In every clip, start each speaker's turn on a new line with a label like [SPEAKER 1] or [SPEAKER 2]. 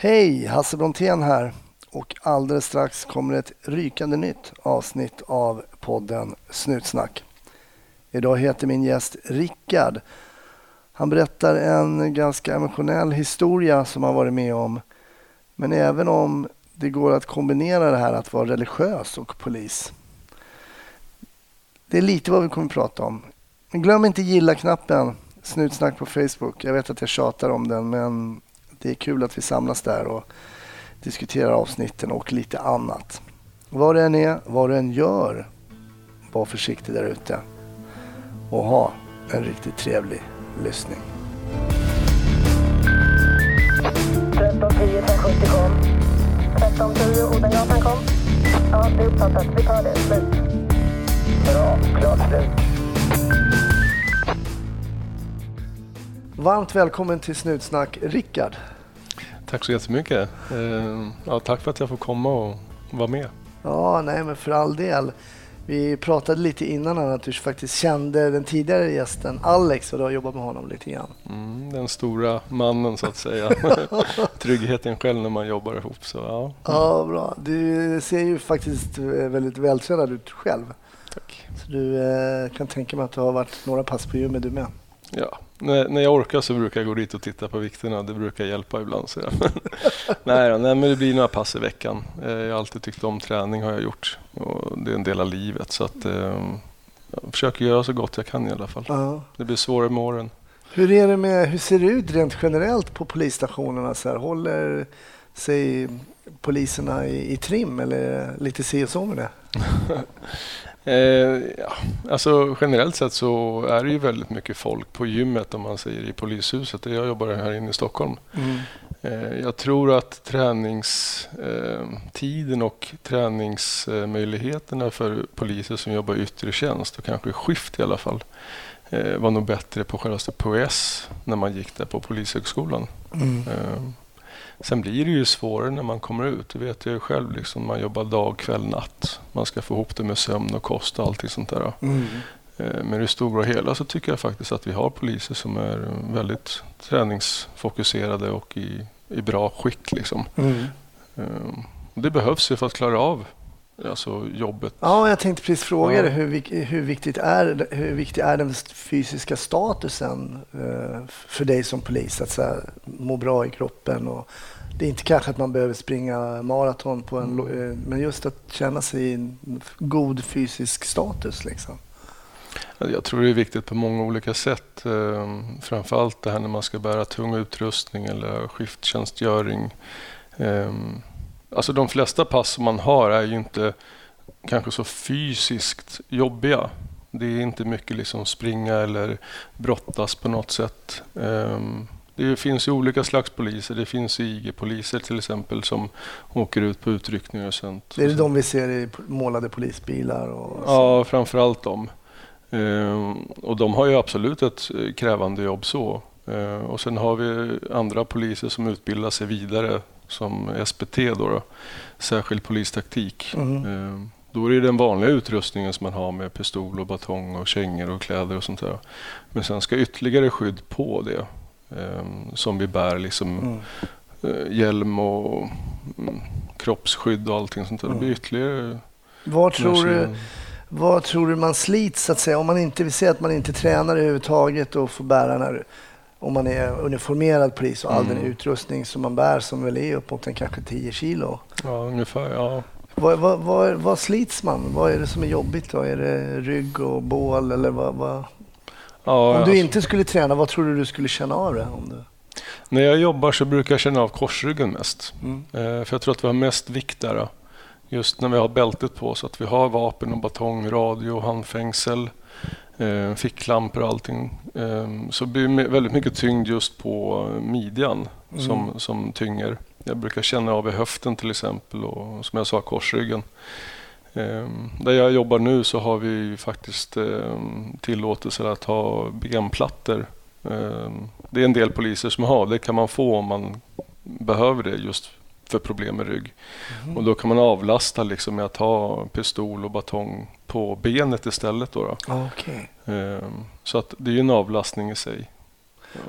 [SPEAKER 1] Hej, Hasse Brontén här och alldeles strax kommer ett rykande nytt avsnitt av podden Snutsnack. Idag heter min gäst Rickard. Han berättar en ganska emotionell historia som han varit med om. Men även om det går att kombinera det här att vara religiös och polis. Det är lite vad vi kommer att prata om. Men glöm inte gilla-knappen, Snutsnack på Facebook. Jag vet att jag tjatar om den men det är kul att vi samlas där och diskuterar avsnitten och lite annat. Vad det än är, vad du än gör, var försiktig där ute och ha en riktigt trevlig lyssning.
[SPEAKER 2] 1310 kom. 1310 Odengatan kom. Ja, det är uppfattat. Vi tar det. Slut. Bra. Klart slut.
[SPEAKER 1] Varmt välkommen till Snutsnack, Rickard.
[SPEAKER 3] Tack så jättemycket. Eh, Ja, tack för att jag får komma och vara med.
[SPEAKER 1] Ja, nej men för all del. Vi pratade lite innan här att du faktiskt kände den tidigare gästen Alex och du har jobbat med honom lite grann.
[SPEAKER 3] Mm, den stora mannen så att säga. Tryggheten själv när man jobbar ihop. Så, ja.
[SPEAKER 1] Ja, bra. Du ser ju faktiskt eh, väldigt vältränad ut själv.
[SPEAKER 3] Tack.
[SPEAKER 1] Så du eh, kan tänka mig att du har varit några pass på gymmet du med.
[SPEAKER 3] Ja. När, när jag orkar så brukar jag gå dit och titta på vikterna. Det brukar hjälpa ibland. Så nej, då, nej, men det blir några pass i veckan. Eh, Jag har alltid tyckt om träning har jag gjort. Och det är en del av livet. Så att, eh, jag försöker göra så gott jag kan i alla fall.
[SPEAKER 1] Ja.
[SPEAKER 3] Det blir svårare med åren.
[SPEAKER 1] Hur, är det med, hur ser det ut rent generellt på polisstationerna? Så här, håller sig poliserna i, i trim eller lite si och så med det?
[SPEAKER 3] Eh, ja. alltså, generellt sett så är det ju väldigt mycket folk på gymmet om man säger i polishuset där jag jobbar här inne i Stockholm. Eh, jag tror att träningstiden och träningsmöjligheterna för poliser som jobbar i yttre tjänst och kanske skift i alla fall eh, var nog bättre på självaste POS när man gick där på Polishögskolan.
[SPEAKER 1] Mm.
[SPEAKER 3] Sen blir det ju svårare när man kommer ut. Det vet jag ju själv. Liksom, man jobbar dag, kväll, natt. Man ska få ihop det med sömn och kost och allting sånt där.
[SPEAKER 1] Mm.
[SPEAKER 3] Eh, Men i det stora hela så tycker jag faktiskt att vi har poliser som är väldigt träningsfokuserade och i, i bra skick. Liksom.
[SPEAKER 1] Mm.
[SPEAKER 3] Eh, Det behövs ju för att klara av alltså, jobbet.
[SPEAKER 1] Ja, jag tänkte precis fråga
[SPEAKER 3] Ja.
[SPEAKER 1] dig hur, hur, viktigt är, hur viktig är den fysiska statusen eh, för dig som polis? Att så här, må bra i kroppen. Och, det är inte kanske att man behöver springa maraton, på en, lo- eh, men just att känna sig i en god fysisk status. Liksom.
[SPEAKER 3] Jag tror det är viktigt på många olika sätt. Eh, Framförallt det här när man ska bära tung utrustning eller skifttjänstgöring. Alltså de flesta pass som man har är ju inte kanske så fysiskt jobbiga. Det är inte mycket liksom springa eller brottas på något sätt. Eh, Det finns ju olika slags poliser. Det finns IG-poliser till exempel som åker ut på utryckningar och sånt.
[SPEAKER 1] Det är de vi ser i målade polisbilar. Och så.
[SPEAKER 3] Ja, framförallt dem. Ehm, och de har ju absolut ett eh, krävande jobb så. Ehm, och sen har vi andra poliser som utbildar sig vidare som SPT då, då särskild polistaktik.
[SPEAKER 1] Mm.
[SPEAKER 3] Ehm, då är det den vanliga utrustningen som man har med pistol och batong och kängor och kläder och sånt där. Men sen ska ytterligare skydd på det ehm, som vi bär liksom
[SPEAKER 1] Mm.
[SPEAKER 3] eh, hjälm och mm, kroppsskydd och allting sånt där. Det blir ytterligare
[SPEAKER 1] Vad tror du? Vad tror du man slits så att säga? Om man inte vill säga att man inte tränar överhuvudtaget och får bära när, om man är uniformerad polis och all
[SPEAKER 3] Mm.
[SPEAKER 1] den utrustning som man bär som väl är uppåt en kanske 10 kilo.
[SPEAKER 3] Ja, ungefär. Ja.
[SPEAKER 1] Vad, vad, vad, vad slits man? Vad är det som är jobbigt då? Är det rygg och bål eller vad?
[SPEAKER 3] Ja,
[SPEAKER 1] Om
[SPEAKER 3] alltså,
[SPEAKER 1] du inte skulle träna, vad tror du du skulle känna av det? Om du...
[SPEAKER 3] När jag jobbar så brukar jag känna av korsryggen mest.
[SPEAKER 1] Mm.
[SPEAKER 3] Eh, för jag tror att vi har mest vikt där. Just när vi har bältet på så att vi har vapen och batong, radio, handfängsel, eh, ficklampor och allting. Eh, så blir det väldigt mycket tyngd just på midjan som, som tynger. Jag brukar känna av i höften till exempel och som jag sa korsryggen. Eh, där jag jobbar nu så har vi faktiskt eh, tillåtelse att ha benplattor. Det är en del poliser som har, det kan man få om man behöver det just för problem med rygg. Och då kan man avlasta liksom med att ha pistol och batong på benet istället. Då, då.
[SPEAKER 1] Ja, Okej.
[SPEAKER 3] Eh, Så att det är ju en avlastning i sig.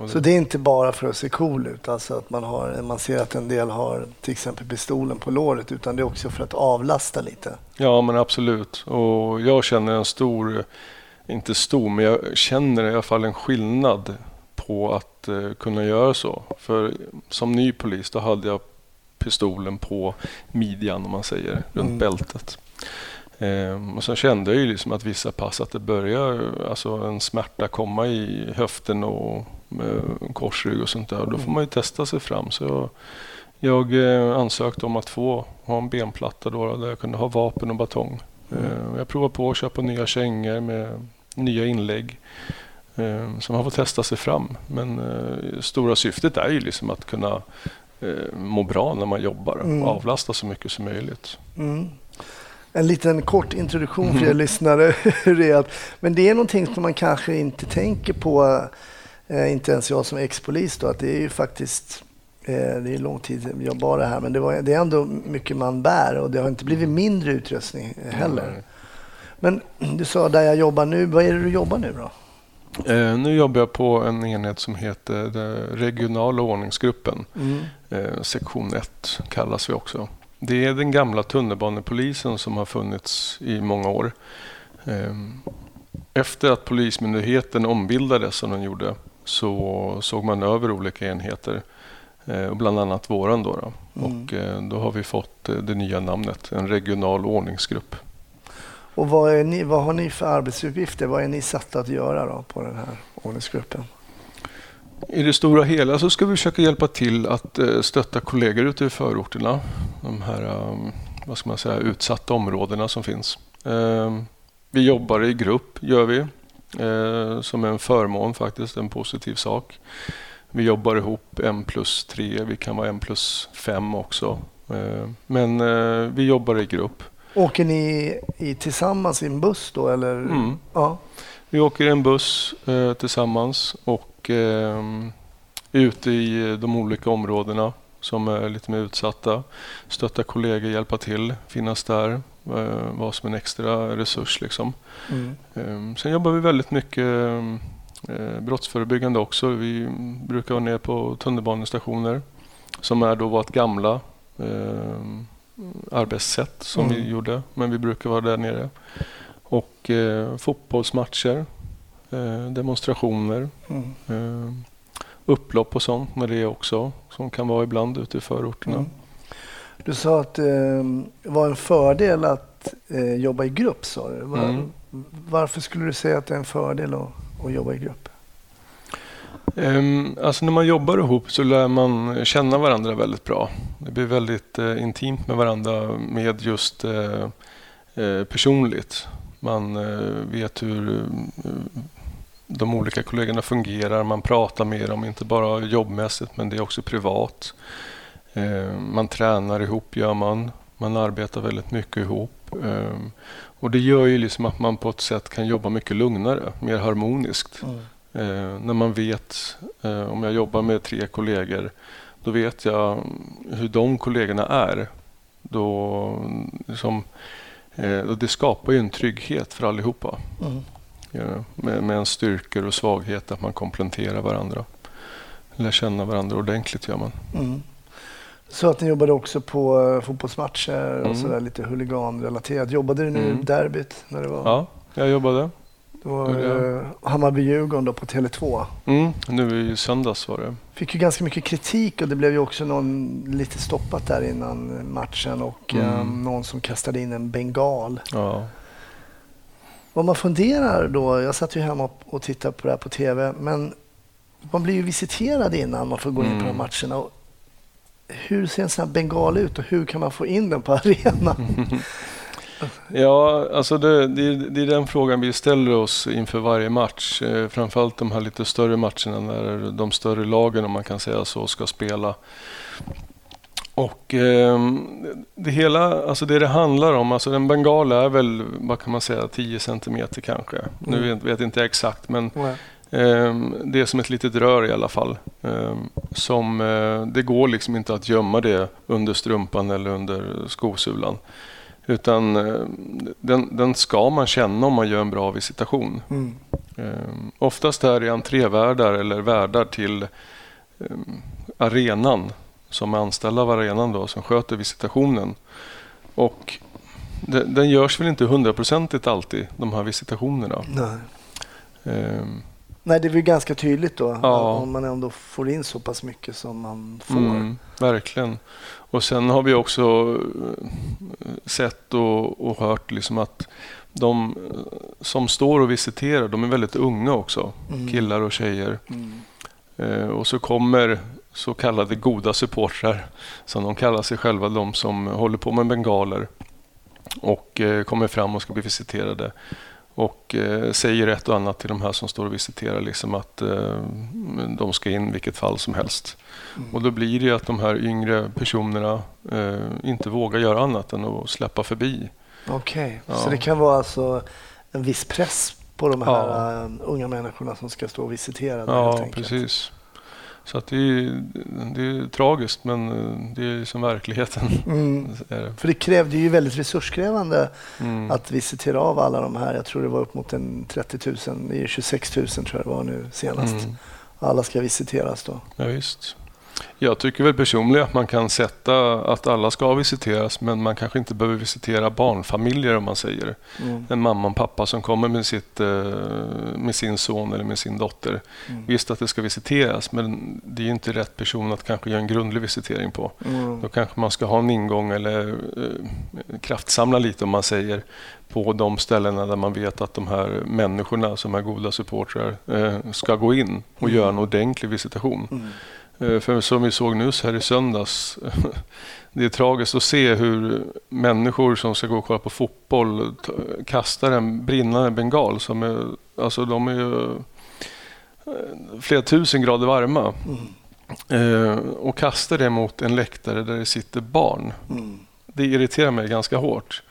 [SPEAKER 1] Så det är inte bara för att se cool ut, alltså att man, har, man ser att en del har till exempel pistolen på låret, utan det är också för att avlasta lite.
[SPEAKER 3] Ja, men absolut. Och jag känner en stor, inte stor, men jag känner i alla fall en skillnad på att eh, kunna göra så. För som ny polis, då hade jag pistolen på midjan, om man säger, runt
[SPEAKER 1] Mm.
[SPEAKER 3] bältet. Ehm, och sen kände jag ju liksom att vissa pass att det börjar alltså en smärta komma i höften och eh, korsrygg och sånt där. Då får man ju testa sig fram. Så jag, jag eh, ansökte om att få ha en benplatta då, där jag kunde ha vapen och batong. Eh, Jag provade på att köpa nya kängor med nya inlägg. Så man får testa sig fram. Men eh, stora syftet är ju liksom att kunna eh, må bra när man jobbar
[SPEAKER 1] Mm.
[SPEAKER 3] och avlasta så mycket som möjligt.
[SPEAKER 1] Mm. En liten kort introduktion för er lyssnare. hur det är att- Men det är någonting som man kanske inte tänker på, eh, inte ens jag som ex-polis då, att det är ju faktiskt eh, det är lång tid jag bar det här, men det, var, det är ändå mycket man bär och det har inte blivit mindre utrustning heller. Men du sa där jag jobbar nu, vad är det du jobbar nu då?
[SPEAKER 3] Eh, nu jobbar jag på en enhet som heter regionala ordningsgruppen.
[SPEAKER 1] Mm.
[SPEAKER 3] Eh, sektion 1 kallas vi också. Det är den gamla tunnelbanepolisen som har funnits i många år. Eh, efter att Polismyndigheten ombildades som den gjorde så såg man över olika enheter. Eh, bland annat våran då. då.
[SPEAKER 1] Mm.
[SPEAKER 3] Och eh, då har vi fått eh, det nya namnet, en regional ordningsgrupp.
[SPEAKER 1] Och vad, är ni, vad har ni för arbetsuppgifter? Vad är ni satta att göra då på den här ordningsgruppen?
[SPEAKER 3] I det stora hela så ska vi försöka hjälpa till att eh, stötta kollegor ute i förorterna. De här ehm, vad ska man säga, utsatta områdena som finns. Ehm, vi jobbar i grupp, gör vi. Eh, som en förmån faktiskt, en positiv sak. Vi jobbar ihop en plus tre, vi kan vara en plus fem också. Eh, men vi jobbar i grupp.
[SPEAKER 1] Åker ni i, tillsammans i en buss då eller?
[SPEAKER 3] Mm.
[SPEAKER 1] Ja.
[SPEAKER 3] Vi åker i en buss eh, tillsammans och eh, ute i de olika områdena som är lite mer utsatta. Stötta kollegor, hjälpa till, finnas där, eh, vara som en extra resurs. Liksom.
[SPEAKER 1] Mm.
[SPEAKER 3] Eh, sen jobbar vi väldigt mycket eh, brottsförebyggande också. Vi brukar vara nere på tunnelbanestationer som är då vårt gamla eh, arbetssätt som
[SPEAKER 1] Mm.
[SPEAKER 3] vi gjorde. Men vi brukar vara där nere. Och eh, fotbollsmatcher, eh, demonstrationer,
[SPEAKER 1] Mm.
[SPEAKER 3] eh, upplopp och sånt med det också. Som kan vara ibland ute i förorterna.
[SPEAKER 1] Mm. Du sa att eh, det var en fördel att eh, jobba i grupp. Sa du. Var,
[SPEAKER 3] Mm.
[SPEAKER 1] Varför skulle du säga att det är en fördel att, att jobba i grupp?
[SPEAKER 3] Ehm, alltså när man jobbar ihop så lär man känna varandra väldigt bra. Det blir väldigt eh, intimt med varandra med just eh, eh, personligt. Man vet hur de olika kollegorna fungerar. Man pratar med dem, inte bara jobbmässigt men det är också privat. Ehm, man tränar ihop gör man. Man arbetar väldigt mycket ihop. Ehm, och det gör ju liksom att man på ett sätt kan jobba mycket lugnare, mer harmoniskt. Mm. Eh, när man vet, eh, om jag jobbar med tre kollegor, då vet jag hur de kollegorna är. Då, liksom, eh, och det skapar ju en trygghet för allihopa.
[SPEAKER 1] Mm.
[SPEAKER 3] Ja, med, med en styrkor och svaghet, att man kompletterar varandra. Lär känna varandra ordentligt gör man.
[SPEAKER 1] Mm. Så att ni jobbade också på eh, fotbollsmatcher och
[SPEAKER 3] Mm.
[SPEAKER 1] sådär lite huliganrelaterat. Jobbade du nu
[SPEAKER 3] Mm.
[SPEAKER 1] derbyt när det var,
[SPEAKER 3] Ja, jag jobbade.
[SPEAKER 1] Det var eh, Hammarby-Djurgården då på Tele2?
[SPEAKER 3] Mm, nu i söndags var det.
[SPEAKER 1] Fick ju ganska mycket kritik och det blev ju också någon lite stoppat där innan matchen och
[SPEAKER 3] Mm.
[SPEAKER 1] eh, någon som kastade in en bengal.
[SPEAKER 3] Ja.
[SPEAKER 1] Vad man funderar då, jag satt ju hemma och- tittade på det här på TV, men man blir ju visiterad innan man får gå in på de
[SPEAKER 3] Mm.
[SPEAKER 1] matcherna. Och hur ser en sån här bengal ut och hur kan man få in den på arenan?
[SPEAKER 3] Ja, alltså det, det, det är den frågan vi ställer oss inför varje match. Eh, framförallt de här lite större matcherna när de större lagen, om man kan säga så, ska spela. Och eh, det hela, alltså det det handlar om, alltså en bengal är väl, vad kan man säga, 10 centimeter kanske. Nu
[SPEAKER 1] Mm.
[SPEAKER 3] vet, vet inte jag exakt, men. Ehm, Det är som ett litet rör i alla fall. Ehm, Som, eh, det går liksom inte att gömma det under strumpan eller under skosulan. Utan eh, den, den ska man känna om man gör en bra visitation.
[SPEAKER 1] Mm.
[SPEAKER 3] Ehm, oftast är det entrévärdar eller värdar till ehm, arenan som är anställda av arenan då, som sköter visitationen. Och det, den görs väl inte hundraprocentigt alltid, de här visitationerna.
[SPEAKER 1] Nej.
[SPEAKER 3] Ehm,
[SPEAKER 1] Nej, det är väl ganska tydligt då
[SPEAKER 3] Ja.
[SPEAKER 1] om man ändå får in så pass mycket som man får.
[SPEAKER 3] Mm, verkligen. Och sen har vi också eh, sett och, och hört liksom att de eh, som står och visiterar, de är väldigt unga också.
[SPEAKER 1] Mm.
[SPEAKER 3] Killar och tjejer.
[SPEAKER 1] Mm.
[SPEAKER 3] Eh, och så kommer så kallade goda supportrar, som de kallar sig själva, de som håller på med bengaler och eh, kommer fram och ska bli visiterade och eh, säger ett och annat till de här som står och visiterar, liksom att eh, de ska in vilket fall som helst.
[SPEAKER 1] Mm.
[SPEAKER 3] Och då blir det att de här yngre personerna eh, inte vågar göra annat än att släppa förbi.
[SPEAKER 1] Okej,
[SPEAKER 3] Ja.
[SPEAKER 1] så det kan vara alltså en viss press på de här
[SPEAKER 3] Ja.
[SPEAKER 1] unga människorna som ska stå och visitera.
[SPEAKER 3] Ja, precis. Så att det, är, det är tragiskt, men eh, det är som verkligheten.
[SPEAKER 1] Mm.
[SPEAKER 3] är det.
[SPEAKER 1] För det krävde ju väldigt resurskrävande
[SPEAKER 3] Mm.
[SPEAKER 1] att visitera av alla de här. Jag tror det var upp mot en 30 000, det är 26 000 tror jag det var nu senast.
[SPEAKER 3] Mm.
[SPEAKER 1] Alla ska visiteras då.
[SPEAKER 3] Ja, visst. Jag tycker väl personligen att man kan sätta att alla ska visiteras men man kanske inte behöver visitera barnfamiljer om man säger.
[SPEAKER 1] Mm.
[SPEAKER 3] En mamma och pappa som kommer med, sitt, eh, med sin son eller med sin dotter.
[SPEAKER 1] Mm.
[SPEAKER 3] Visst att det ska visiteras men det är inte rätt person att kanske göra en grundlig visitering på.
[SPEAKER 1] Mm.
[SPEAKER 3] Då kanske man ska ha en ingång eller eh, kraftsamla lite om man säger på de ställena där man vet att de här människorna som är goda supportrar eh, ska gå in och
[SPEAKER 1] Mm.
[SPEAKER 3] göra en ordentlig visitation. Eh, För som vi såg nyss här i söndags, det är tragiskt att se hur människor som ska gå och kolla på fotboll kastar en brinnande bengal som är, alltså de är ju eh, flera tusen grader varma
[SPEAKER 1] Mm.
[SPEAKER 3] eh, och kastar det mot en läktare där det sitter barn.
[SPEAKER 1] Mm.
[SPEAKER 3] Det irriterar mig ganska hårt.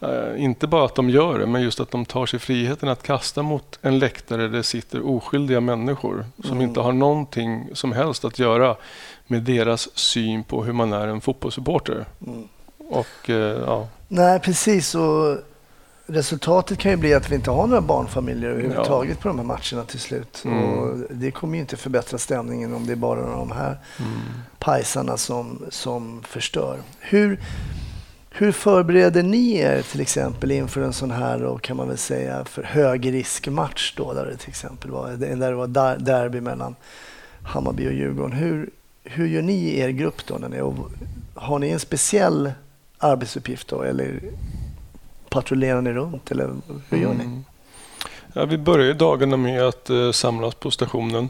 [SPEAKER 1] Mm.
[SPEAKER 3] Inte bara att de gör det, men just att de tar sig friheten att kasta mot en läktare där det sitter oskyldiga människor som
[SPEAKER 1] Mm.
[SPEAKER 3] inte har någonting som helst att göra med deras syn på hur man är en fotbollssupporter.
[SPEAKER 1] Mm.
[SPEAKER 3] Och, eh, ja,
[SPEAKER 1] Nej, precis. Och resultatet kan ju bli att vi inte har några barnfamiljer överhuvudtaget på de här matcherna till slut.
[SPEAKER 3] Mm.
[SPEAKER 1] Och det kommer ju inte förbättra stämningen om det är bara de här
[SPEAKER 3] mm.
[SPEAKER 1] pajsarna som, som förstör. Hur, hur förbereder ni er till exempel inför en sån här, då, kan man väl säga, för högriskmatch då, där det till exempel var, där det var derby mellan Hammarby och Djurgården. Hur, hur gör ni i er grupp då? När ni, och har ni en speciell arbetsuppgift då, eller patrullerar ni runt, eller hur gör ni?
[SPEAKER 3] Mm. Ja, vi börjar dagarna med att eh, samlas på stationen.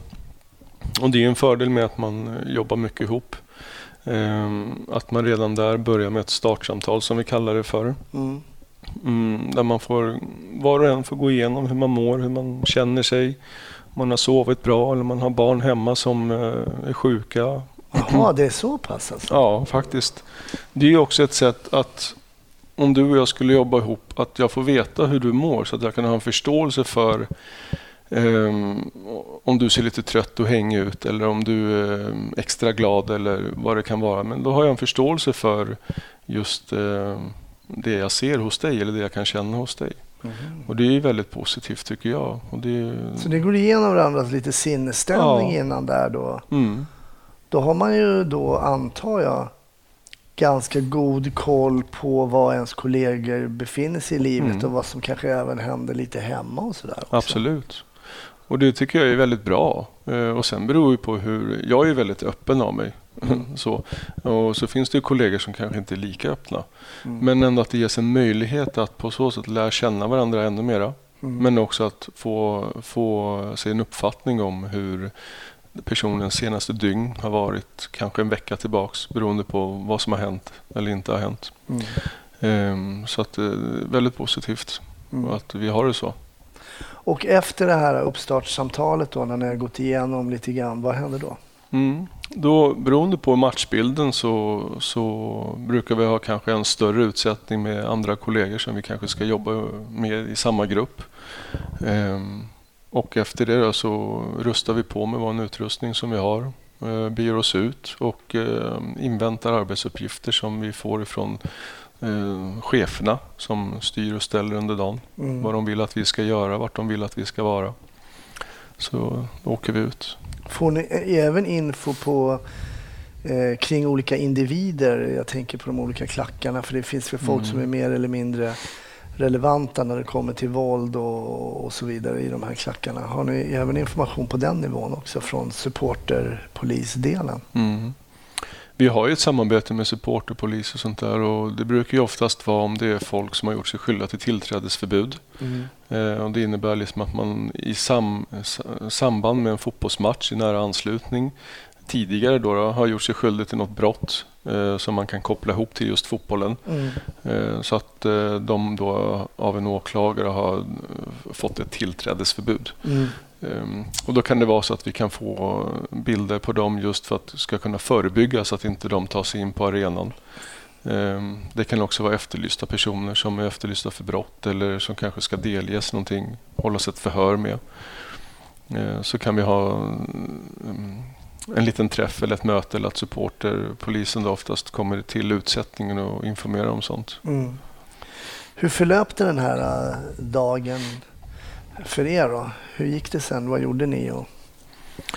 [SPEAKER 3] Och det är en fördel med att man eh, jobbar mycket ihop. Ehm, att man redan där börjar med ett startsamtal som vi kallar det för.
[SPEAKER 1] Mm.
[SPEAKER 3] Mm, där man får, var och en får gå igenom hur man mår, hur man känner sig. Om man har sovit bra eller man har barn hemma som eh, är sjuka.
[SPEAKER 1] Jaha, det är så pass alltså?
[SPEAKER 3] Ja, faktiskt. Det är också ett sätt att om du och jag skulle jobba ihop, att jag får veta hur du mår så att jag kan ha en förståelse för ehm, om du ser lite trött och hängig ut eller om du är extra glad eller vad det kan vara. Men då har jag en förståelse för just eh, det jag ser hos dig eller det jag kan känna hos dig.
[SPEAKER 1] Mhm.
[SPEAKER 3] Och det är väldigt positivt tycker jag. Och det
[SPEAKER 1] Så ni går igenom varandras lite sinnesstämning
[SPEAKER 3] Ja.
[SPEAKER 1] innan där då?
[SPEAKER 3] mm,
[SPEAKER 1] Då har man ju då, antar jag, ganska god koll på var ens kollegor befinner sig i livet
[SPEAKER 3] Mm.
[SPEAKER 1] och vad som kanske även händer lite hemma och sådär.
[SPEAKER 3] Absolut. Och det tycker jag är väldigt bra. Eh, Och sen beror det på hur... Jag är väldigt öppen av mig.
[SPEAKER 1] Mm.
[SPEAKER 3] så. Och så finns det ju kollegor som kanske inte är lika öppna.
[SPEAKER 1] Mm.
[SPEAKER 3] Men ändå att det ges en möjlighet att på så sätt lära känna varandra ännu mera.
[SPEAKER 1] Mm.
[SPEAKER 3] Men också att få, få sig en uppfattning om hur personens senaste dygn har varit. Kanske en vecka tillbaks beroende på vad som har hänt eller inte har hänt. Ehm, Så att det är väldigt positivt
[SPEAKER 1] Mm.
[SPEAKER 3] att vi har det så.
[SPEAKER 1] Och efter det här uppstartssamtalet då, när ni har gått igenom lite grann, vad händer då?
[SPEAKER 3] Mm. Då, beroende på matchbilden så, så brukar vi ha kanske en större utsättning med andra kollegor som vi kanske ska jobba med i samma grupp. Ehm, och efter det då så rustar vi på med vår utrustning som vi har, eh, beger oss ut och eh, inväntar arbetsuppgifter som vi får ifrån eh, cheferna som styr och ställer under dagen.
[SPEAKER 1] Mm.
[SPEAKER 3] Vad de vill att vi ska göra, vart de vill att vi ska vara. Så då åker vi ut.
[SPEAKER 1] Får ni även info på eh, kring olika individer? Jag tänker på de olika klackarna för det finns väl folk
[SPEAKER 3] Mm.
[SPEAKER 1] som är mer eller mindre relevanta när det kommer till våld och, och så vidare i de här klackarna. Har ni även information på den nivån också från supporterpolisdelen?
[SPEAKER 3] Mm. Vi har ju ett samarbete med supporterpolis och sånt där och det brukar ju oftast vara om det är folk som har gjort sig skyldiga till tillträdesförbud. Eh, och det innebär liksom att man i sam, samband med en fotbollsmatch i nära anslutning tidigare då, då har gjort sig skyldig till något brott som man kan koppla ihop till just fotbollen.
[SPEAKER 1] Mm.
[SPEAKER 3] Eh, så att eh, de då av en åklagare har eh, fått ett tillträdesförbud.
[SPEAKER 1] Mm.
[SPEAKER 3] Ehm, Och då kan det vara så att vi kan få bilder på dem just för att det ska kunna förebygga så att inte de tar sig in på arenan. Ehm, Det kan också vara efterlysta personer som är efterlysta för brott eller som kanske ska delges någonting, hållas ett förhör med. Ehm, Så kan vi ha mm, en liten träff eller ett möte eller att supporterpolisen då oftast kommer till utsättningen och informerar om sånt.
[SPEAKER 1] Mm. Hur förlöpte den här äh, dagen för er då? Hur gick det sen? Vad gjorde ni och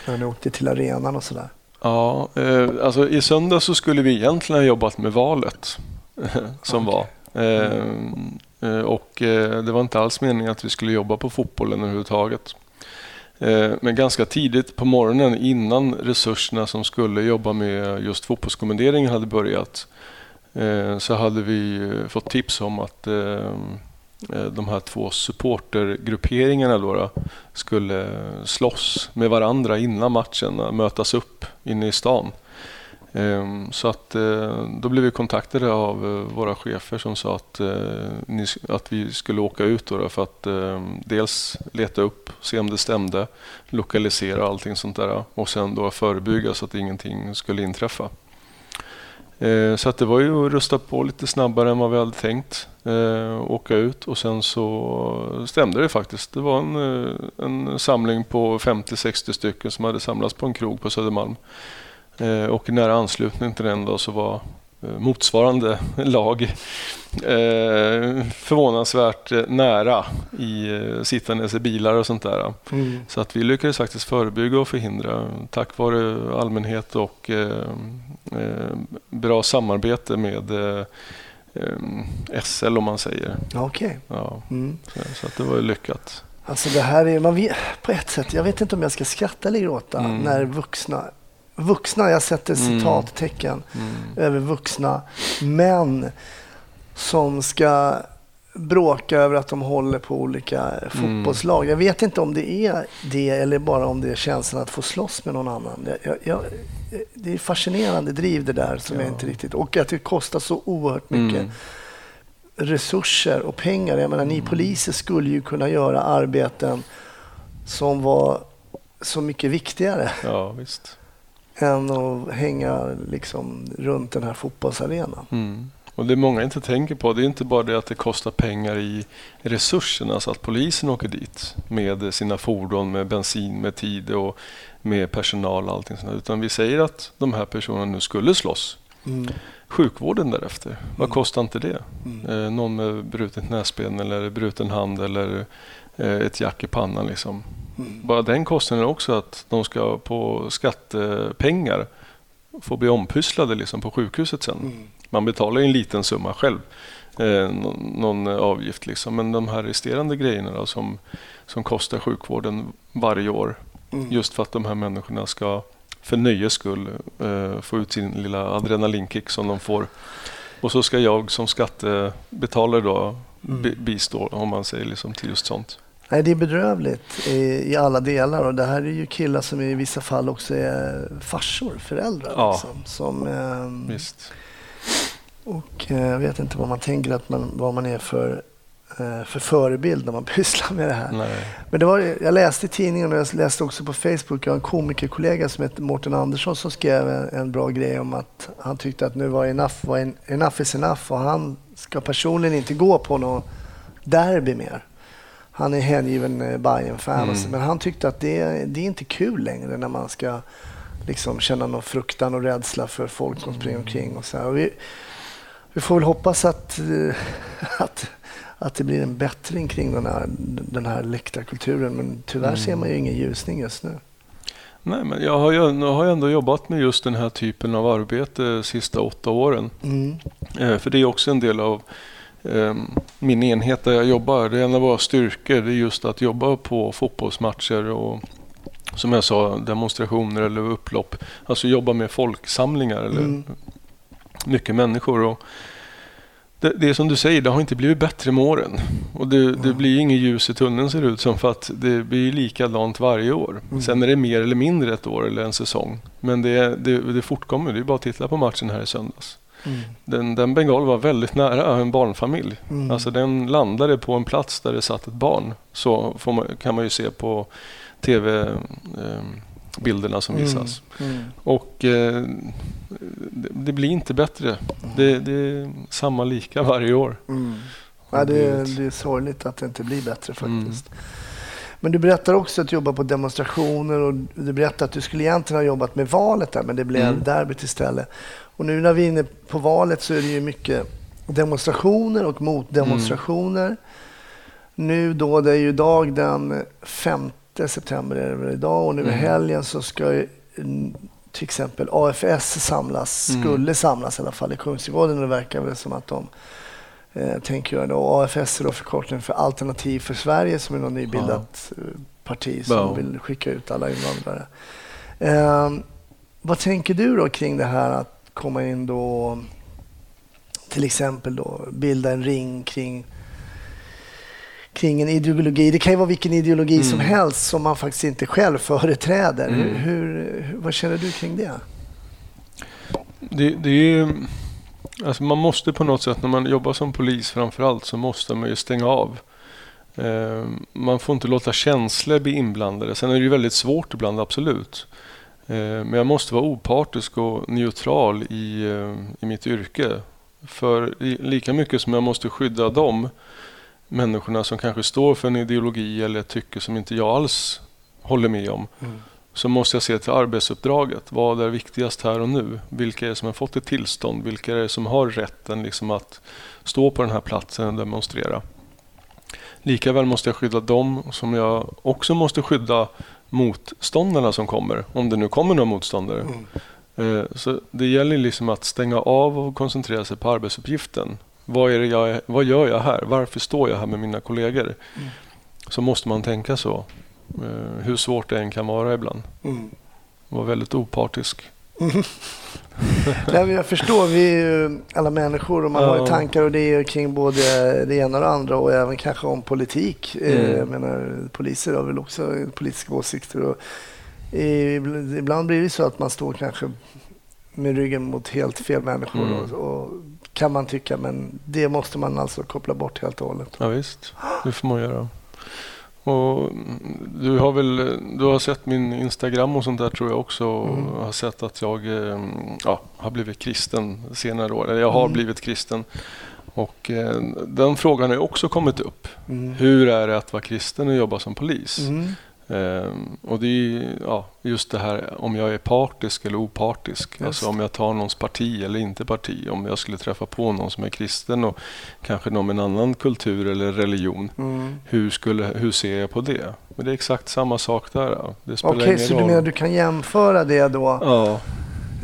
[SPEAKER 1] när ni åkte till arenan och sådär?
[SPEAKER 3] Ja, eh, alltså i söndag så skulle vi egentligen ha jobbat med valet som
[SPEAKER 1] Okej.
[SPEAKER 3] var. Eh, eh, och eh, det var inte alls meningen att vi skulle jobba på fotbollen överhuvudtaget. Eh, men ganska tidigt på morgonen innan resurserna som skulle jobba med just fotbollskommenderingen hade börjat eh, så hade vi eh, fått tips om att de här två supportergrupperingarna då, då skulle slåss med varandra innan matchen, mötas upp inne i stan. Ehm, så att eh, då blev vi kontaktade av eh, våra chefer som sa att, eh, ni att vi skulle åka ut då för att ehm, dels leta upp, se om det stämde, lokalisera allting sånt där och sen då förebygga så att ingenting skulle inträffa. Ehm, så att det var ju att rusta på lite snabbare än vad vi hade tänkt. Åka ut och sen så stämde det faktiskt. Det var en, en samling på 50-60 stycken som hade samlats på en krog på Södermalm. Eh, och i nära anslutning till den då så var eh, motsvarande lag eh, förvånansvärt nära i sittandes i bilar och sånt där.
[SPEAKER 1] Mm.
[SPEAKER 3] Så att vi lyckades faktiskt förebygga och förhindra tack vare allmänhet och bra samarbete med SL om man säger.
[SPEAKER 1] Okej.
[SPEAKER 3] Ja,
[SPEAKER 1] Mm.
[SPEAKER 3] så, så att det var ju lyckat.
[SPEAKER 1] Alltså det här är, man vet, på ett sätt, jag vet inte om jag ska skratta eller gråta
[SPEAKER 3] Mm.
[SPEAKER 1] när vuxna, vuxna, jag sätter
[SPEAKER 3] Mm.
[SPEAKER 1] citattecken
[SPEAKER 3] Mm.
[SPEAKER 1] över vuxna män som ska bråka över att de håller på olika fotbollslag. Jag vet inte om det är det eller bara om det är känslan att få slåss med någon annan. Det, jag, jag, det är fascinerande driv det där som jag
[SPEAKER 3] Ja.
[SPEAKER 1] inte riktigt... Och att det kostar så oerhört mycket
[SPEAKER 3] Mm.
[SPEAKER 1] resurser och pengar. Jag menar, ni poliser skulle ju kunna göra arbeten som var så mycket viktigare
[SPEAKER 3] Ja, visst.
[SPEAKER 1] Än att hänga liksom runt den här fotbollsarenan.
[SPEAKER 3] Mm. Och det många inte tänker på, det är inte bara det att det kostar pengar i resurserna, så att polisen åker dit med sina fordon, med bensin, med tid och med personal och allting sånt. Utan vi säger att de här personerna nu skulle slåss.
[SPEAKER 1] Mm.
[SPEAKER 3] Sjukvården därefter, vad
[SPEAKER 1] Mm.
[SPEAKER 3] kostar inte det?
[SPEAKER 1] Mm.
[SPEAKER 3] Eh, någon med brutet näsben eller bruten hand eller eh, ett jack i pannan. Liksom.
[SPEAKER 1] Mm.
[SPEAKER 3] Bara den kostnaden också att de ska på skattepengar få bli ompysslade liksom, på sjukhuset sen.
[SPEAKER 1] Mm.
[SPEAKER 3] Man betalar ju en liten summa själv, eh, någon, avgift. Liksom. Men de här resterande grejerna då, som, som kostar sjukvården varje år
[SPEAKER 1] Mm.
[SPEAKER 3] just för att de här människorna ska för nöjes skull eh, få ut sin lilla adrenalinkick som de får. Och så ska jag som skattebetalare då
[SPEAKER 1] Mm.
[SPEAKER 3] bi- bistå om man säger liksom till just sånt.
[SPEAKER 1] Nej, det är bedrövligt i, i alla delar och det här är ju killar som i vissa fall också är farsor, föräldrar.
[SPEAKER 3] Ja.
[SPEAKER 1] Liksom, som, ehm,
[SPEAKER 3] Visst.
[SPEAKER 1] och eh, jag vet inte vad man tänker att man, vad man är för, eh, för förebild när man pysslar med det här.
[SPEAKER 3] Nej.
[SPEAKER 1] Men det var, jag läste i tidningen och jag läste också på Facebook. Jag har en komikerkollega som heter Mårten Andersson som skrev en, en bra grej om att han tyckte att nu var enough, var en, enough is enough och han ska personligen inte gå på någon derby mer. Han är hängiven eh, Bayern-fan
[SPEAKER 3] Mm.
[SPEAKER 1] men han tyckte att det, det är inte kul längre när man ska liksom känna någon fruktan och rädsla för folk som springer omkring och så. Och vi, Vi får väl hoppas att, eh, att, att det blir en bättring kring den här, den här läktarkulturen. Men tyvärr
[SPEAKER 3] Mm.
[SPEAKER 1] ser man ju ingen ljusning just nu.
[SPEAKER 3] Nej, men jag har ju jag har ändå jobbat med just den här typen av arbete de sista åtta åren.
[SPEAKER 1] Mm.
[SPEAKER 3] Eh, För det är också en del av min enhet där jag jobbar. Det är en av våra styrkor. Det är just att jobba på fotbollsmatcher och som jag sa demonstrationer eller upplopp. Alltså jobba med folksamlingar eller
[SPEAKER 1] Mm.
[SPEAKER 3] mycket människor. Och det, det är som du säger, det har inte blivit bättre med åren. Och det, det
[SPEAKER 1] Mm.
[SPEAKER 3] blir inget ljus i tunneln ser det ut som för att det blir likadant varje år.
[SPEAKER 1] Mm.
[SPEAKER 3] Sen är det mer eller mindre ett år eller en säsong. Men det, det, det fortkommer. Det är bara att titta på matchen här i söndags.
[SPEAKER 1] Mm.
[SPEAKER 3] Den, den Bengal var väldigt nära en barnfamilj.
[SPEAKER 1] Mm.
[SPEAKER 3] Alltså den landade på en plats där det satt ett barn. Så man, kan man ju se på tv-bilderna som visas.
[SPEAKER 1] Mm. Mm.
[SPEAKER 3] Och eh, det, det blir inte bättre. Det, det är samma lika varje år.
[SPEAKER 1] Mm. Ja, det, är, det är sorgligt att det inte blir bättre
[SPEAKER 3] Mm.
[SPEAKER 1] faktiskt. Men du berättar också att du jobbar på demonstrationer och du berättar att du skulle egentligen ha jobbat med valet där men det blev
[SPEAKER 3] Mm.
[SPEAKER 1] derbyt istället. Och nu när vi är inne på valet så är det ju mycket demonstrationer och motdemonstrationer.
[SPEAKER 3] Mm.
[SPEAKER 1] Nu då, det är ju idag den 5 september är det väl idag och nu i
[SPEAKER 3] Mm.
[SPEAKER 1] helgen så ska ju, mm, till exempel AFS samlas,
[SPEAKER 3] Mm.
[SPEAKER 1] skulle samlas i alla fall i Kungsträdgården och det verkar väl som att de eh, tänker göra det. Och AFS är då förkortning för Alternativ för Sverige som är något nybildat eh, parti som
[SPEAKER 3] Ja.
[SPEAKER 1] vill skicka ut alla invandrare. Eh, vad tänker du då kring det här att komma in då till exempel då bilda en ring kring kring en ideologi. Det kan ju vara vilken ideologi som
[SPEAKER 3] Mm.
[SPEAKER 1] helst som man faktiskt inte själv företräder.
[SPEAKER 3] Mm.
[SPEAKER 1] Hur, hur, vad känner du kring det?
[SPEAKER 3] Det, det är ju, alltså man måste på något sätt när man jobbar som polis framförallt så måste man ju stänga av. Eh, man får inte låta känslor bli inblandade. Sen är det ju väldigt svårt ibland, absolut. Eh, men jag måste vara opartisk och neutral i, eh, i mitt yrke. För lika mycket som jag måste skydda de människorna som kanske står för en ideologi eller ett tycke som inte jag alls håller med om så måste jag se till arbetsuppdraget. Vad är viktigast här och nu? Vilka är det som har fått ett tillstånd? Vilka är det som har rätten liksom att stå på den här platsen och demonstrera? Likaväl måste jag skydda dem som jag också måste skydda motståndarna som kommer. Om det nu kommer några motståndare. Eh, Så det gäller liksom att stänga av och koncentrera sig på arbetsuppgiften. Vad, är jag, vad gör jag här? Varför står jag här med mina kollegor? Så måste man tänka så. Eh, Hur svårt det än kan vara ibland.
[SPEAKER 1] Mm.
[SPEAKER 3] Vara väldigt opartisk.
[SPEAKER 1] Nej, jag förstår, vi är ju alla människor och man har ju tankar och idéer kring både det ena och det andra och även kanske om politik. Eh,
[SPEAKER 3] Mm.
[SPEAKER 1] Jag menar, poliser har väl också politiska åsikter. Och ibland blir det så att man står kanske med ryggen mot helt fel människor
[SPEAKER 3] Mm.
[SPEAKER 1] och, och kan man tycka, men det måste man alltså koppla bort helt och hållet.
[SPEAKER 3] Ja, visst, det får man göra. Och mm, du har väl du har sett min Instagram och sånt där tror jag också. och
[SPEAKER 1] Mm.
[SPEAKER 3] har sett att jag eh, ja, har blivit kristen senare år. Eller jag har
[SPEAKER 1] Mm.
[SPEAKER 3] blivit kristen. Och eh, den frågan har ju också kommit upp.
[SPEAKER 1] Mm.
[SPEAKER 3] Hur är det att vara kristen och jobba som polis? Ehm, och det är ju, ja, just det här om jag är partisk eller opartisk.
[SPEAKER 1] Just.
[SPEAKER 3] Alltså om jag tar någons parti eller inte parti. Om jag skulle träffa på någon som är kristen och kanske någon med en annan kultur eller religion.
[SPEAKER 1] Mm.
[SPEAKER 3] Hur, skulle, hur ser jag på det? Men det är exakt samma sak där. ja. Det spelar
[SPEAKER 1] Okej,
[SPEAKER 3] ingen
[SPEAKER 1] så du menar du kan jämföra det då
[SPEAKER 3] Ja,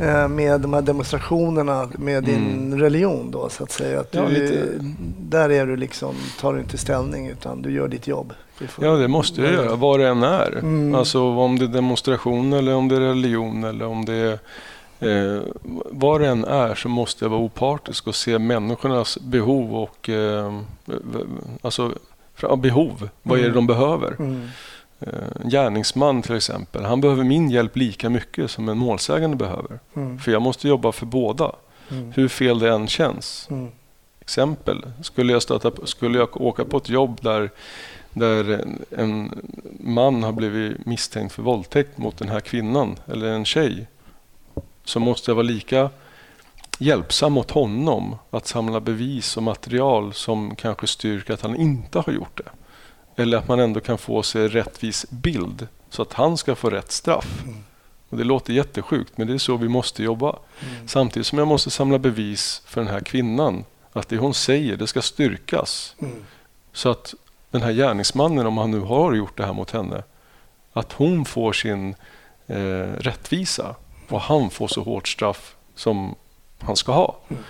[SPEAKER 1] eh, med de här demonstrationerna med din
[SPEAKER 3] Mm.
[SPEAKER 1] religion då så att säga? Att du,
[SPEAKER 3] Ja.
[SPEAKER 1] Där är du liksom, tar du inte ställning utan du gör ditt jobb.
[SPEAKER 3] Ja, det måste jag göra. Vad det än är.
[SPEAKER 1] Mm.
[SPEAKER 3] Alltså om det är demonstration eller om det är religion eller om det är Eh, vad det än är så måste jag vara opartisk och se människornas behov och eh, alltså behov. Vad är det
[SPEAKER 1] Mm.
[SPEAKER 3] de behöver?
[SPEAKER 1] Mm.
[SPEAKER 3] Eh, En gärningsman till exempel, han behöver min hjälp lika mycket som en målsägande behöver.
[SPEAKER 1] Mm.
[SPEAKER 3] För jag måste jobba för båda,
[SPEAKER 1] Mm.
[SPEAKER 3] hur fel det än känns.
[SPEAKER 1] Mm.
[SPEAKER 3] Exempel, skulle jag, stöta skulle jag åka på ett jobb där, där en, man har blivit misstänkt för våldtäkt mot den här kvinnan eller en tjej så måste jag vara lika hjälpsam mot honom att samla bevis och material som kanske styrker att han inte har gjort det. Eller att man ändå kan få sig rättvis bild så att han ska få rätt straff.
[SPEAKER 1] Mm.
[SPEAKER 3] Och det låter jättesjukt, men det är så vi måste jobba.
[SPEAKER 1] Mm.
[SPEAKER 3] Samtidigt som jag måste samla bevis för den här kvinnan. Att det hon säger, det ska styrkas.
[SPEAKER 1] Mm.
[SPEAKER 3] Så att den här gärningsmannen, om han nu har gjort det här mot henne, att hon får sin eh, rättvisa och han får så hårt straff som han ska ha.
[SPEAKER 1] Mm.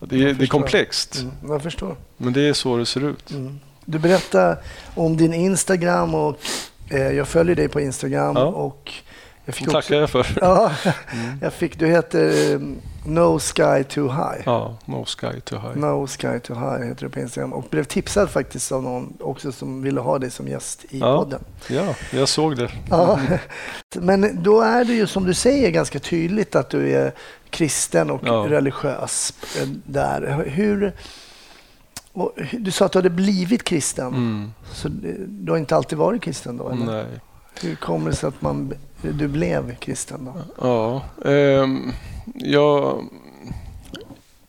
[SPEAKER 3] Det, är, det är komplext,
[SPEAKER 1] Mm. Jag förstår.
[SPEAKER 3] men det är så det ser ut.
[SPEAKER 1] Mm. Du berättar om din Instagram och eh, jag följer dig på Instagram
[SPEAKER 3] Ja.
[SPEAKER 1] och jag fick
[SPEAKER 3] Det tackar jag för.
[SPEAKER 1] Ja, jag fick, du heter eh, No Sky Too High.
[SPEAKER 3] Ja, no sky too high.
[SPEAKER 1] No Sky Too High heter du på Instagram och blev tipsad faktiskt av någon också som ville ha dig som gäst i
[SPEAKER 3] Ja.
[SPEAKER 1] podden.
[SPEAKER 3] Ja, jag såg det.
[SPEAKER 1] Ja. Men då är det ju som du säger ganska tydligt att du är kristen och
[SPEAKER 3] Ja.
[SPEAKER 1] religiös där. Hur, och du sa att du hade blivit kristen,
[SPEAKER 3] Mm,
[SPEAKER 1] så du har inte alltid varit kristen då? Eller?
[SPEAKER 3] nej.
[SPEAKER 1] Hur kommer det sig att man, du blev kristen då?
[SPEAKER 3] Ja, ehm, jag,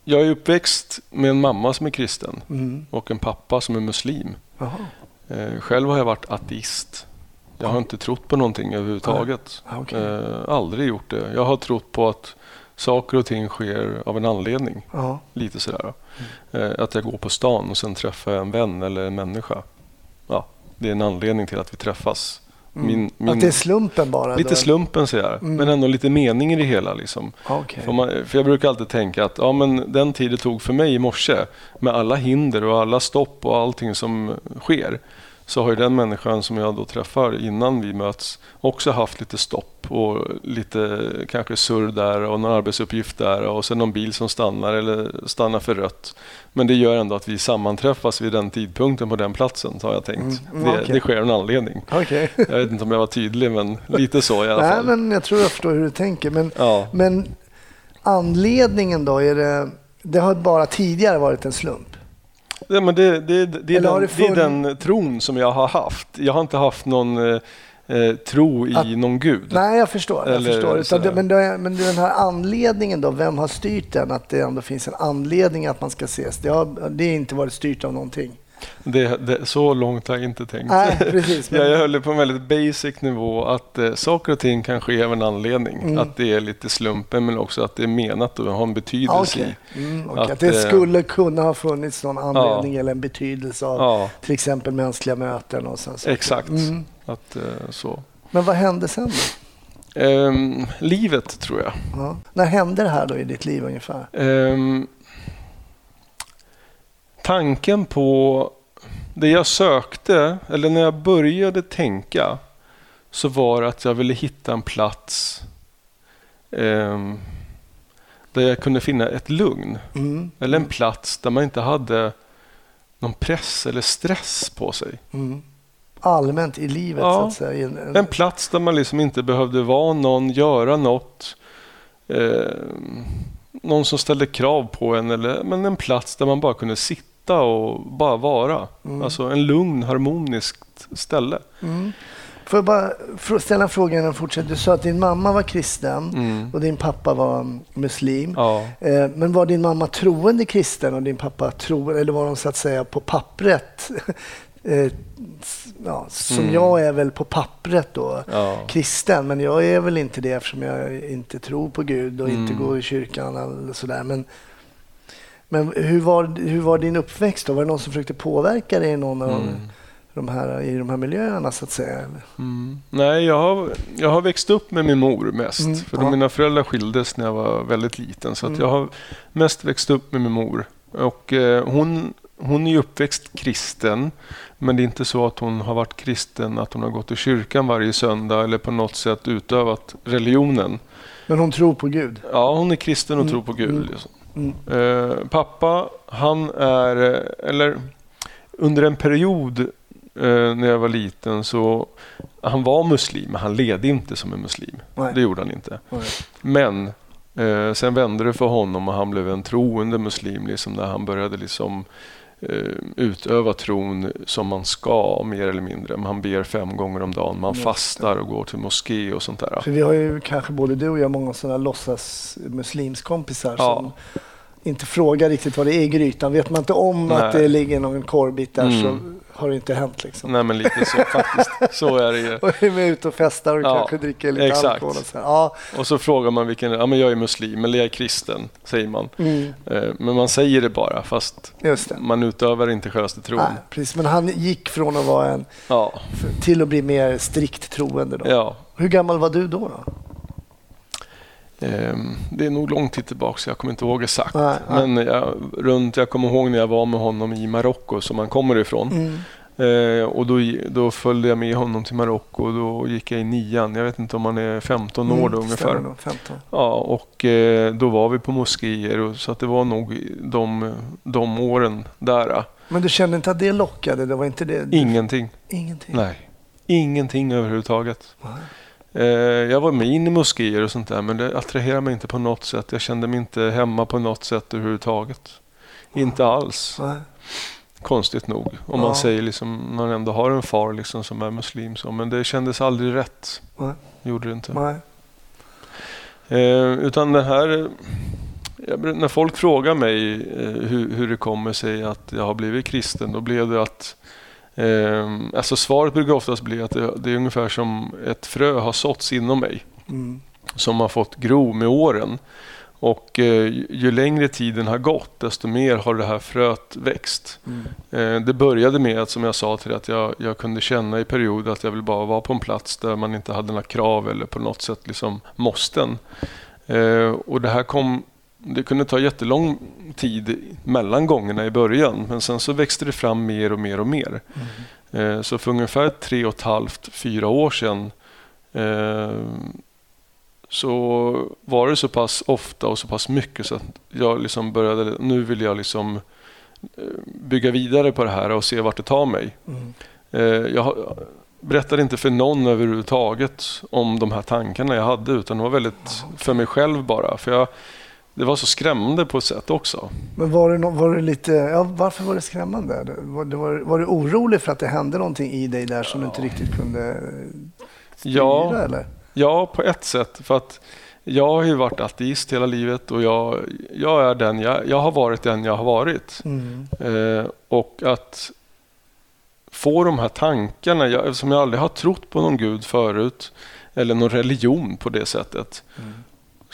[SPEAKER 3] jag är uppväxt med en mamma som är kristen
[SPEAKER 1] Mm.
[SPEAKER 3] och en pappa som är muslim.
[SPEAKER 1] Jaha.
[SPEAKER 3] Eh, själv har jag varit ateist. Jag har inte trott på någonting överhuvudtaget.
[SPEAKER 1] Ah, okej.
[SPEAKER 3] Eh, aldrig gjort det. Jag har trott på att saker och ting sker av en anledning.
[SPEAKER 1] Ja.
[SPEAKER 3] Lite sådär. Eh, att jag går på stan och sen träffar jag en vän eller en människa. Ja, det är en anledning till att vi träffas.
[SPEAKER 1] Mm.
[SPEAKER 3] Min, min,
[SPEAKER 1] Att det är slumpen bara?
[SPEAKER 3] lite
[SPEAKER 1] då?
[SPEAKER 3] slumpen jag,
[SPEAKER 1] Mm.
[SPEAKER 3] men ändå lite mening i det hela. Liksom.
[SPEAKER 1] Ja, Okej.
[SPEAKER 3] För, man, för jag brukar alltid tänka att ja, men den tid det tog för mig i morse med alla hinder och alla stopp och allting som sker så har ju den människan som jag då träffar innan vi möts också haft lite stopp och lite kanske surr där och någon arbetsuppgift där och sen någon bil som stannar eller stannar för rött. Men det gör ändå att vi sammanträffas vid den tidpunkten på den platsen, har jag tänkt.
[SPEAKER 1] Mm, mm,
[SPEAKER 3] det, det sker av en anledning.
[SPEAKER 1] Okej.
[SPEAKER 3] Jag vet inte om jag var tydlig, men lite så i alla
[SPEAKER 1] Nej,
[SPEAKER 3] fall.
[SPEAKER 1] men jag tror jag förstår hur du tänker. Men,
[SPEAKER 3] Ja.
[SPEAKER 1] men anledningen då? Är det, det har bara tidigare varit en slump?
[SPEAKER 3] Ja, men det, det, det, är den,
[SPEAKER 1] det
[SPEAKER 3] det är den tron som jag har haft. Jag har inte haft någon eh, eh, tro i
[SPEAKER 1] Att-
[SPEAKER 3] någon gud.
[SPEAKER 1] Nej, jag förstår. Jag
[SPEAKER 3] Eller
[SPEAKER 1] förstår. Utan men, det, men den här anledningen då, vem har styrt den? Att det ändå finns en anledning att man ska ses. Det har, det har inte varit styrt av någonting.
[SPEAKER 3] Det, det, så långt har jag inte tänkt.
[SPEAKER 1] Nej, precis. Men,
[SPEAKER 3] Jag, höll det på en väldigt basic nivå att eh, saker och ting kan ske av en anledning.
[SPEAKER 1] Mm.
[SPEAKER 3] Att det är lite slumpen men också att det är menat och har en
[SPEAKER 1] Ja,
[SPEAKER 3] betydelse
[SPEAKER 1] okej. Mm, okej.
[SPEAKER 3] Att,
[SPEAKER 1] att det
[SPEAKER 3] eh,
[SPEAKER 1] skulle kunna ha funnits någon anledning eller en betydelse av
[SPEAKER 3] Ja,
[SPEAKER 1] till exempel mänskliga möten och sen så.
[SPEAKER 3] exakt.
[SPEAKER 1] Mm.
[SPEAKER 3] Att, eh, så.
[SPEAKER 1] Men vad hände sen då?
[SPEAKER 3] Ehm, livet tror jag.
[SPEAKER 1] Ja. När hände det här då i ditt liv ungefär?
[SPEAKER 3] Ehm, tanken på det jag sökte, eller när jag började tänka, så var att jag ville hitta en plats ehm, där jag kunde finna ett lugn.
[SPEAKER 1] Mm.
[SPEAKER 3] Eller en plats där man inte hade någon press eller stress på sig.
[SPEAKER 1] Mm. Allmänt i livet
[SPEAKER 3] Ja.
[SPEAKER 1] så att säga. en, En
[SPEAKER 3] plats där man liksom inte behövde vara någon, göra något. Eh, någon som ställde krav på en. Eller, men en plats där man bara kunde sitta och bara vara.
[SPEAKER 1] Mm.
[SPEAKER 3] Alltså en lugn, harmoniskt ställe.
[SPEAKER 1] mm. Får jag bara ställa en fråga innan jag fortsätter? Du sa att din mamma var kristen
[SPEAKER 3] Mm.
[SPEAKER 1] och din pappa var muslim.
[SPEAKER 3] Ja.
[SPEAKER 1] Eh, Men var din mamma troende kristen och din pappa troende, eller var de så att säga på pappret? eh, ja, som
[SPEAKER 3] Mm.
[SPEAKER 1] jag är väl på pappret då
[SPEAKER 3] Ja.
[SPEAKER 1] kristen, men jag är väl inte det eftersom jag inte tror på Gud och inte
[SPEAKER 3] Mm.
[SPEAKER 1] går i kyrkan eller sådär. Men, men hur, var, hur var din uppväxt då? Var det någon som försökte påverka dig i någon av
[SPEAKER 3] Mm.
[SPEAKER 1] de här, i de här miljöerna så att säga?
[SPEAKER 3] Mm. Nej, jag har, jag har växt upp med min mor mest.
[SPEAKER 1] Mm,
[SPEAKER 3] För
[SPEAKER 1] ja.
[SPEAKER 3] mina föräldrar skildes när jag var väldigt liten. Så
[SPEAKER 1] Mm.
[SPEAKER 3] jag har mest växt upp med min mor. Och eh, hon, hon är uppväxt kristen. Men det är inte så att hon har varit kristen, att hon har gått i kyrkan varje söndag eller på något sätt utövat religionen.
[SPEAKER 1] Men hon tror på Gud?
[SPEAKER 3] Ja, hon är kristen och
[SPEAKER 1] Mm,
[SPEAKER 3] tror på Gud.
[SPEAKER 1] mm,
[SPEAKER 3] Liksom.
[SPEAKER 1] Mm.
[SPEAKER 3] Eh, pappa, han är, eh, eller under en period eh, när jag var liten så, han var muslim, men han ledde inte som en muslim.
[SPEAKER 1] Nej.
[SPEAKER 3] Det gjorde han inte.
[SPEAKER 1] Nej.
[SPEAKER 3] Men eh, sen vände det för honom och han blev en troende muslim liksom, när han började liksom utöva tron som man ska mer eller mindre. Men han ber fem gånger om dagen, man fastar och går till moské och sånt där.
[SPEAKER 1] För vi har ju kanske både du och jag många sådana låtsas muslimskompisar
[SPEAKER 3] Ja.
[SPEAKER 1] som inte frågar riktigt vad det är i grytan. Vet man inte om att
[SPEAKER 3] Nej.
[SPEAKER 1] det ligger någon korvbit där så
[SPEAKER 3] Mm.
[SPEAKER 1] Har det inte hänt liksom.
[SPEAKER 3] Nej, men lite så faktiskt. Så är det ju.
[SPEAKER 1] Och är med ute och festar och
[SPEAKER 3] Ja,
[SPEAKER 1] kanske dricker lite
[SPEAKER 3] exakt.
[SPEAKER 1] alkohol. Och så. Ja,
[SPEAKER 3] Och så frågar man vilken, ja men jag är muslim eller jag är kristen, säger man.
[SPEAKER 1] mm,
[SPEAKER 3] Eh, Men man säger det bara, fast
[SPEAKER 1] det.
[SPEAKER 3] man utövar inte självaste tron.
[SPEAKER 1] Nej, precis. Men han gick från att vara en
[SPEAKER 3] Ja,
[SPEAKER 1] till att bli mer strikt troende. Då.
[SPEAKER 3] ja.
[SPEAKER 1] Hur gammal var du då? då?
[SPEAKER 3] Ehm, Det är nog lång tid tillbaka, så jag kommer inte ihåg exakt.
[SPEAKER 1] Nej, nej.
[SPEAKER 3] Men jag, runt, jag kommer ihåg när jag var med honom i Marocko, som han kommer ifrån.
[SPEAKER 1] Mm.
[SPEAKER 3] Eh, och då, då följde jag med honom till Marocko och då gick jag i nian. Jag vet inte om han är 15 år då
[SPEAKER 1] Mm,
[SPEAKER 3] ungefär.
[SPEAKER 1] nog, 15.
[SPEAKER 3] Ja, och eh, då var vi på moskéer och, så att det var nog de, de åren där.
[SPEAKER 1] Men du kände inte att det lockade? Det var inte det?
[SPEAKER 3] Ingenting.
[SPEAKER 1] Ingenting?
[SPEAKER 3] Nej, ingenting överhuvudtaget.
[SPEAKER 1] Nej.
[SPEAKER 3] Eh, jag var med in i moskéer och sånt där men det attraherade mig inte på något sätt. Jag kände mig inte hemma på något sätt överhuvudtaget. Inte alls.
[SPEAKER 1] Nej.
[SPEAKER 3] Konstigt nog. Om
[SPEAKER 1] Ja.
[SPEAKER 3] man säger liksom, man ändå har en far liksom som är muslim. Så. Men det kändes aldrig rätt.
[SPEAKER 1] Nej.
[SPEAKER 3] Gjorde det inte.
[SPEAKER 1] Nej.
[SPEAKER 3] Eh, utan det här... När folk frågar mig eh, hur, hur det kommer sig att jag har blivit kristen, då blev det att... Eh, alltså svaret brukar oftast bli att det, det är ungefär som ett frö har såtts inom mig
[SPEAKER 1] Mm.
[SPEAKER 3] som har fått gro med åren. Och eh, ju- längre tiden har gått, desto mer har det här fröet växt.
[SPEAKER 1] Mm.
[SPEAKER 3] Eh, det började med att, som jag sa till att jag, jag kunde känna i perioder att jag vill bara vara på en plats där man inte hade några krav eller på något sätt liksom måsten. Eh, och det här kom, det kunde ta jättelång tid mellan gångerna i början, men sen så växte det fram mer och mer och mer. Eh, så för ungefär tre och ett halvt, fyra år sedan eh, så var det så pass ofta och så pass mycket så att jag liksom började, nu vill jag liksom eh, bygga vidare på det här och se vart det tar mig.
[SPEAKER 1] Mm.
[SPEAKER 3] Jag berättade inte för någon överhuvudtaget om de här tankarna jag hade utan det var väldigt för mig själv bara. För jag, det var så skrämmande på ett sätt också.
[SPEAKER 1] Men var det, var det lite, ja, varför var det skrämmande? Var, det var, var du orolig för att det hände någonting i dig där som du inte riktigt kunde styra?
[SPEAKER 3] Ja,
[SPEAKER 1] Eller?
[SPEAKER 3] Ja, på ett sätt. För att jag har ju varit ateist hela livet och jag, jag, är den jag, jag har varit den jag har varit.
[SPEAKER 1] Mm.
[SPEAKER 3] Eh, och att få de här tankarna, jag, eftersom jag aldrig har trott på någon gud förut eller någon religion på det sättet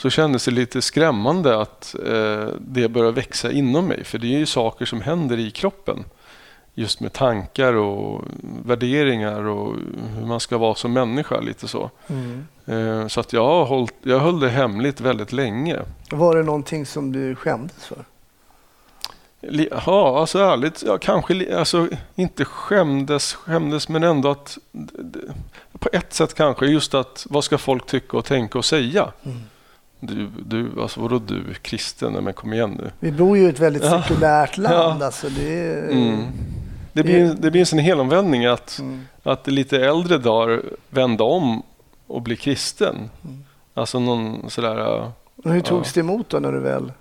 [SPEAKER 3] så kändes det lite skrämmande att eh, det börjar växa inom mig. För det är ju saker som händer i kroppen. Just med tankar och värderingar och hur man ska vara som människa. lite så.
[SPEAKER 1] Mm.
[SPEAKER 3] Eh, så att jag, hållit, jag höll det hemligt väldigt länge.
[SPEAKER 1] Var det någonting som du skämdes för?
[SPEAKER 3] Ja, alltså ärligt, ja, kanske alltså, inte skämdes, skämdes men ändå att på ett sätt kanske just att vad ska folk tycka och tänka och säga?
[SPEAKER 1] Mm.
[SPEAKER 3] Du, du, alltså vadå du, kristen? Men kom igen nu.
[SPEAKER 1] Vi bor ju i ett väldigt
[SPEAKER 3] Ja.
[SPEAKER 1] sekulärt land.
[SPEAKER 3] Ja.
[SPEAKER 1] Alltså det är,
[SPEAKER 3] Mm. Det blir, det blir en sån helomvändning att,
[SPEAKER 1] Mm.
[SPEAKER 3] att lite äldre dagar vända om och bli kristen.
[SPEAKER 1] Mm.
[SPEAKER 3] Alltså någon sådär...
[SPEAKER 1] Och hur togs det emot då när du väl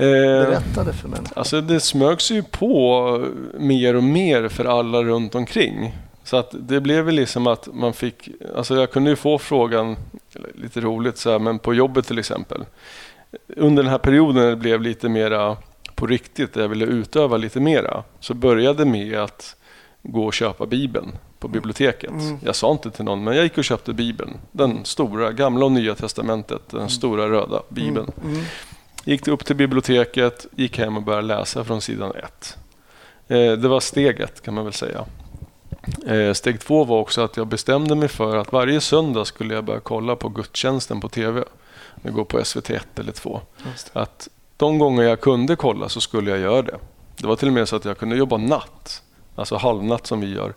[SPEAKER 3] Eh,
[SPEAKER 1] berättade för människor?
[SPEAKER 3] Alltså det smögs ju på mer och mer för alla runt omkring. Så att det blev väl liksom att man fick, alltså jag kunde ju få frågan, lite roligt så här, men på jobbet till exempel. Under den här perioden när det blev lite mera på riktigt, där jag ville utöva lite mera, så började med att gå och köpa Bibeln på biblioteket.
[SPEAKER 1] Mm.
[SPEAKER 3] Jag sa inte till någon, men jag gick och köpte Bibeln. Den stora, gamla och nya testamentet, den stora röda Bibeln.
[SPEAKER 1] Mm. Mm.
[SPEAKER 3] Gick upp till biblioteket, gick hem och började läsa från sidan ett. Eh, det var steg ett kan man väl säga. Eh, steg två var också att jag bestämde mig för att varje söndag skulle jag börja kolla på gudstjänsten på TV. Det går på SVT1 eller 2.
[SPEAKER 1] Just det.
[SPEAKER 3] Att de gånger jag kunde kolla så skulle jag göra det. Det var till och med så att jag kunde jobba natt, alltså halvnatt som vi gör,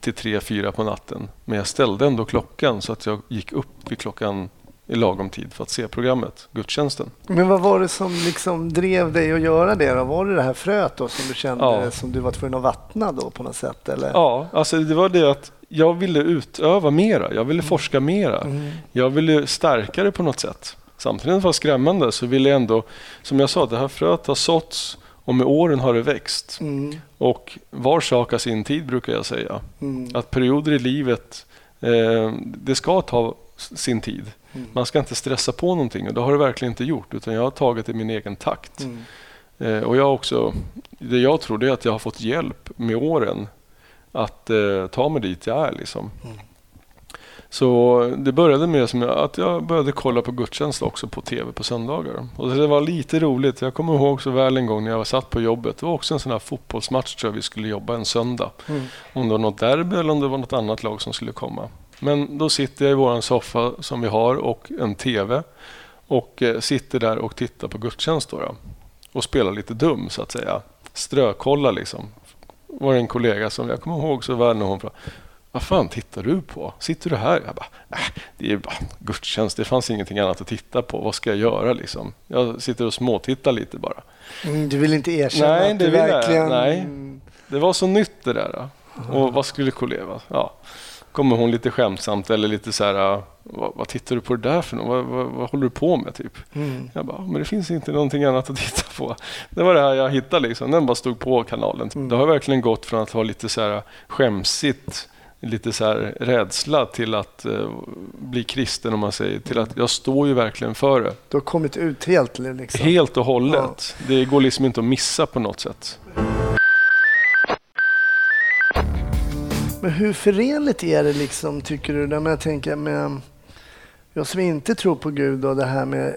[SPEAKER 3] till tre fyra på natten. Men jag ställde ändå klockan så att jag gick upp vid klockan i lagom tid för att se programmet, gudstjänsten.
[SPEAKER 1] Men vad var det som liksom drev dig att göra det? Då? Var det det här fröet då som du kände
[SPEAKER 3] Ja.
[SPEAKER 1] som du var tvungen att vattna då på något sätt? Eller?
[SPEAKER 3] Ja, alltså det var det att jag ville utöva mera. Jag ville forska mera.
[SPEAKER 1] Mm.
[SPEAKER 3] Jag ville stärka det på något sätt. Samtidigt som det var skrämmande så ville jag ändå, som jag sa, det här fröet har såtts och med åren har det växt.
[SPEAKER 1] Mm.
[SPEAKER 3] Och var sak har sin tid brukar jag säga.
[SPEAKER 1] Mm.
[SPEAKER 3] Att perioder i livet, eh, det ska ta sin tid.
[SPEAKER 1] Mm.
[SPEAKER 3] Man ska inte stressa på någonting och det har det verkligen inte gjort utan jag har tagit det i min egen takt.
[SPEAKER 1] Mm.
[SPEAKER 3] Eh, och jag också, det jag tror det är att jag har fått hjälp med åren att eh, ta mig dit jag är. Liksom. Så det började med som att jag började kolla på gudstjänst också på tv på söndagar. Och det var lite roligt. Jag kommer ihåg så väl en gång när jag satt på jobbet. Det var också en sån här fotbollsmatch tror jag vi skulle jobba en söndag.
[SPEAKER 1] Mm.
[SPEAKER 3] Om det var något derby eller om det var något annat lag som skulle komma. Men då sitter jag i våran soffa som vi har och en tv. Och eh, sitter där och tittar på gudstjänst då, då. Och spelar lite dum så att säga. Strökolla liksom. var det en kollega som jag kommer ihåg så väl när hon frågade vad fan tittar du på? Sitter du här? Jag bara, äh, det är bara gudstjänst. Det fanns ingenting annat att titta på. Vad ska jag göra liksom? Jag sitter och småtittar lite bara.
[SPEAKER 1] Mm, du vill inte erkänna
[SPEAKER 3] Nej,
[SPEAKER 1] att
[SPEAKER 3] det
[SPEAKER 1] du
[SPEAKER 3] vill jag.
[SPEAKER 1] verkligen...
[SPEAKER 3] Nej. Det var så nytt det där. Och vad skulle kollega? Ja. Kommer hon lite skämtsamt eller lite så här, äh, vad, vad tittar du på det där för något? Vad, vad, vad håller du på med typ?
[SPEAKER 1] Mm.
[SPEAKER 3] Jag bara, men det finns inte någonting annat att titta på. Det var det här jag hittade liksom. Den bara stod på kanalen.
[SPEAKER 1] Mm.
[SPEAKER 3] Det har verkligen gått från att vara lite så här skämsigt, lite så här rädsla till att eh, bli kristen om man säger. Till att jag står ju verkligen för det.
[SPEAKER 1] Du har kommit ut helt liksom.
[SPEAKER 3] Helt och hållet. Det går liksom inte att missa på något sätt.
[SPEAKER 1] Men hur förenligt är det liksom, tycker du? När jag tänker med jag som inte tror på Gud och det här med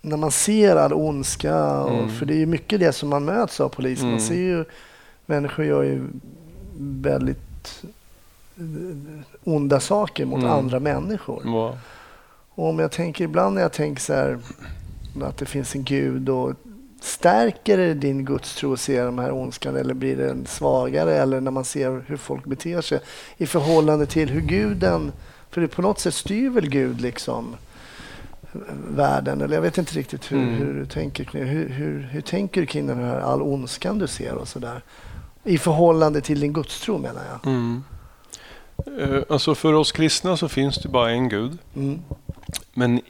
[SPEAKER 1] när man ser all ondska, och,
[SPEAKER 3] Mm.
[SPEAKER 1] för det är ju mycket det som man möts av polisen. Man
[SPEAKER 3] Mm.
[SPEAKER 1] ser ju människor gör ju väldigt onda saker mot
[SPEAKER 3] Mm.
[SPEAKER 1] andra människor.
[SPEAKER 3] Ja.
[SPEAKER 1] Och om jag tänker ibland när jag tänker så här att det finns en gud och stärker det din gudstro att se de här ondskan eller blir den svagare eller när man ser hur folk beter sig i förhållande till hur guden, för det på något sätt styr väl Gud liksom världen eller jag vet inte riktigt hur,
[SPEAKER 3] Mm.
[SPEAKER 1] hur du tänker kring hur, hur, hur tänker du kring den här all ondskan du ser och sådär i förhållande till din gudstro menar jag.
[SPEAKER 3] Mm. Eh, Alltså för oss kristna så finns det bara en gud.
[SPEAKER 1] Mm.
[SPEAKER 3] Men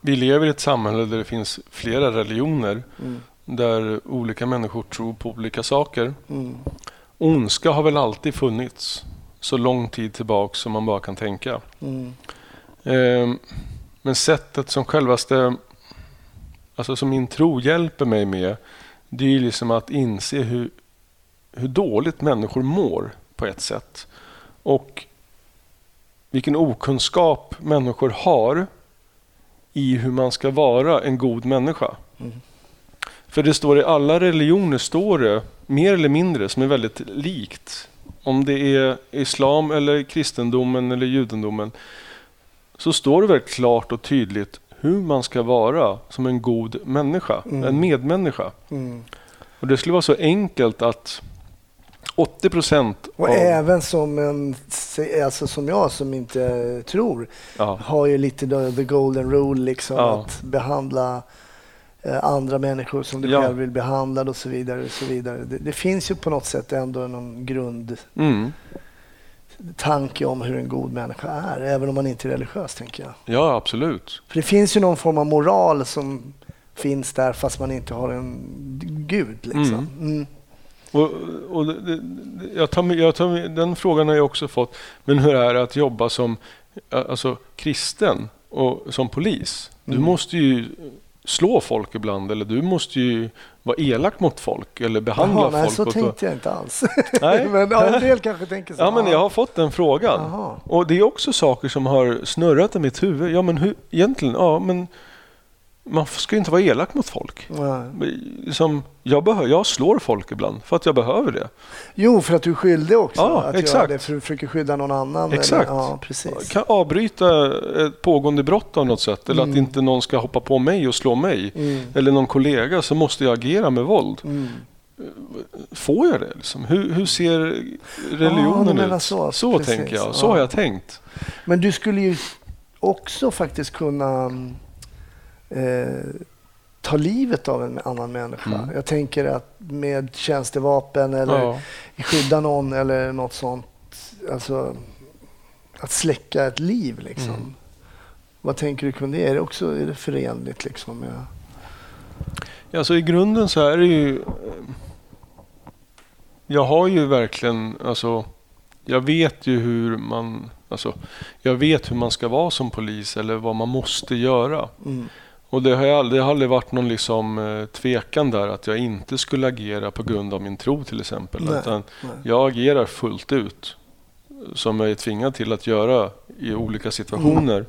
[SPEAKER 3] vi lever i ett samhälle där det finns flera religioner.
[SPEAKER 1] Mm.
[SPEAKER 3] Där olika människor tror på olika saker.
[SPEAKER 1] Mm.
[SPEAKER 3] Ondska har väl alltid funnits. Så lång tid tillbaka som man bara kan tänka.
[SPEAKER 1] Mm.
[SPEAKER 3] Eh, Men sättet som självaste, alltså som min tro hjälper mig med, det är ju liksom att inse hur, hur dåligt människor mår på ett sätt. Och vilken okunskap människor har i hur man ska vara en god människa.
[SPEAKER 1] Mm.
[SPEAKER 3] För det står i alla religioner, står det mer eller mindre, som är väldigt likt. Om det är islam eller kristendomen eller judendomen så står det väldigt klart och tydligt hur man ska vara som en god människa,
[SPEAKER 1] Mm.
[SPEAKER 3] en medmänniska.
[SPEAKER 1] Mm.
[SPEAKER 3] Och det skulle vara så enkelt att 80 procent
[SPEAKER 1] Och
[SPEAKER 3] av...
[SPEAKER 1] även som en, alltså som jag som inte tror,
[SPEAKER 3] Ja,
[SPEAKER 1] har ju lite the, golden rule liksom
[SPEAKER 3] Ja.
[SPEAKER 1] att behandla eh, andra människor som du
[SPEAKER 3] Ja.
[SPEAKER 1] själv vill behandla och så vidare. Och så vidare. Det, det finns ju på något sätt ändå någon grundtanke
[SPEAKER 3] mm.
[SPEAKER 1] om hur en god människa är, även om man inte är religiös tänker jag.
[SPEAKER 3] ja absolut.
[SPEAKER 1] För det finns ju någon form av moral som finns där fast man inte har en gud. Liksom. Mm.
[SPEAKER 3] Och, och det, det, jag tar, jag tar, den frågan har jag också fått. Men hur är det att jobba som alltså, kristen och som polis? Du
[SPEAKER 1] Mm.
[SPEAKER 3] måste ju slå folk ibland eller du måste ju vara elak mot folk eller behandla
[SPEAKER 1] Jaha, nej,
[SPEAKER 3] folk.
[SPEAKER 1] så
[SPEAKER 3] på ett-
[SPEAKER 1] tänkte jag inte alls.
[SPEAKER 3] Nej.
[SPEAKER 1] men ja, en del kanske tänker så.
[SPEAKER 3] Ja, men jag har fått den frågan.
[SPEAKER 1] Jaha.
[SPEAKER 3] Och det är också saker som har snurrat i mitt huvud. Ja, men hur, egentligen, ja, men man ska ju inte vara elak mot folk.
[SPEAKER 1] Nej.
[SPEAKER 3] Som, jag, behö, jag slår folk ibland för att jag behöver det.
[SPEAKER 1] Jo, för att du är skyldig också
[SPEAKER 3] Ja,
[SPEAKER 1] att göra
[SPEAKER 3] exakt.
[SPEAKER 1] det, för att försöka skydda någon annan.
[SPEAKER 3] Exakt.
[SPEAKER 1] Eller, ja, precis.
[SPEAKER 3] kan avbryta ett pågående brott av något sätt. Eller
[SPEAKER 1] Mm.
[SPEAKER 3] att inte någon ska hoppa på mig och slå mig.
[SPEAKER 1] Mm.
[SPEAKER 3] Eller någon kollega så måste jag agera med våld.
[SPEAKER 1] Mm.
[SPEAKER 3] Får jag det? Liksom? Hur, hur ser
[SPEAKER 1] Ja, du
[SPEAKER 3] religionen
[SPEAKER 1] menar
[SPEAKER 3] ut?
[SPEAKER 1] så,
[SPEAKER 3] så
[SPEAKER 1] precis.
[SPEAKER 3] tänker jag.
[SPEAKER 1] Ja.
[SPEAKER 3] Så har jag tänkt.
[SPEAKER 1] Men du skulle ju också faktiskt kunna eh, ta livet av en annan människa.
[SPEAKER 3] Mm.
[SPEAKER 1] Jag tänker att med tjänstevapen eller
[SPEAKER 3] Ja.
[SPEAKER 1] skydda någon eller något sånt. Alltså att släcka ett liv liksom.
[SPEAKER 3] Mm.
[SPEAKER 1] Vad tänker du kring det? Är det också är det förenligt liksom med...
[SPEAKER 3] Ja, så i grunden så är det ju... Jag har ju verkligen, alltså... Jag vet ju hur man... Alltså, jag vet hur man ska vara som polis eller vad man måste göra.
[SPEAKER 1] Mm.
[SPEAKER 3] Och det har, jag aldrig, det har aldrig varit någon liksom, eh, tvekan där att jag inte skulle agera på grund av min tro till exempel.
[SPEAKER 1] Nej,
[SPEAKER 3] Utan
[SPEAKER 1] nej.
[SPEAKER 3] jag agerar fullt ut som jag är tvingad till att göra i olika situationer.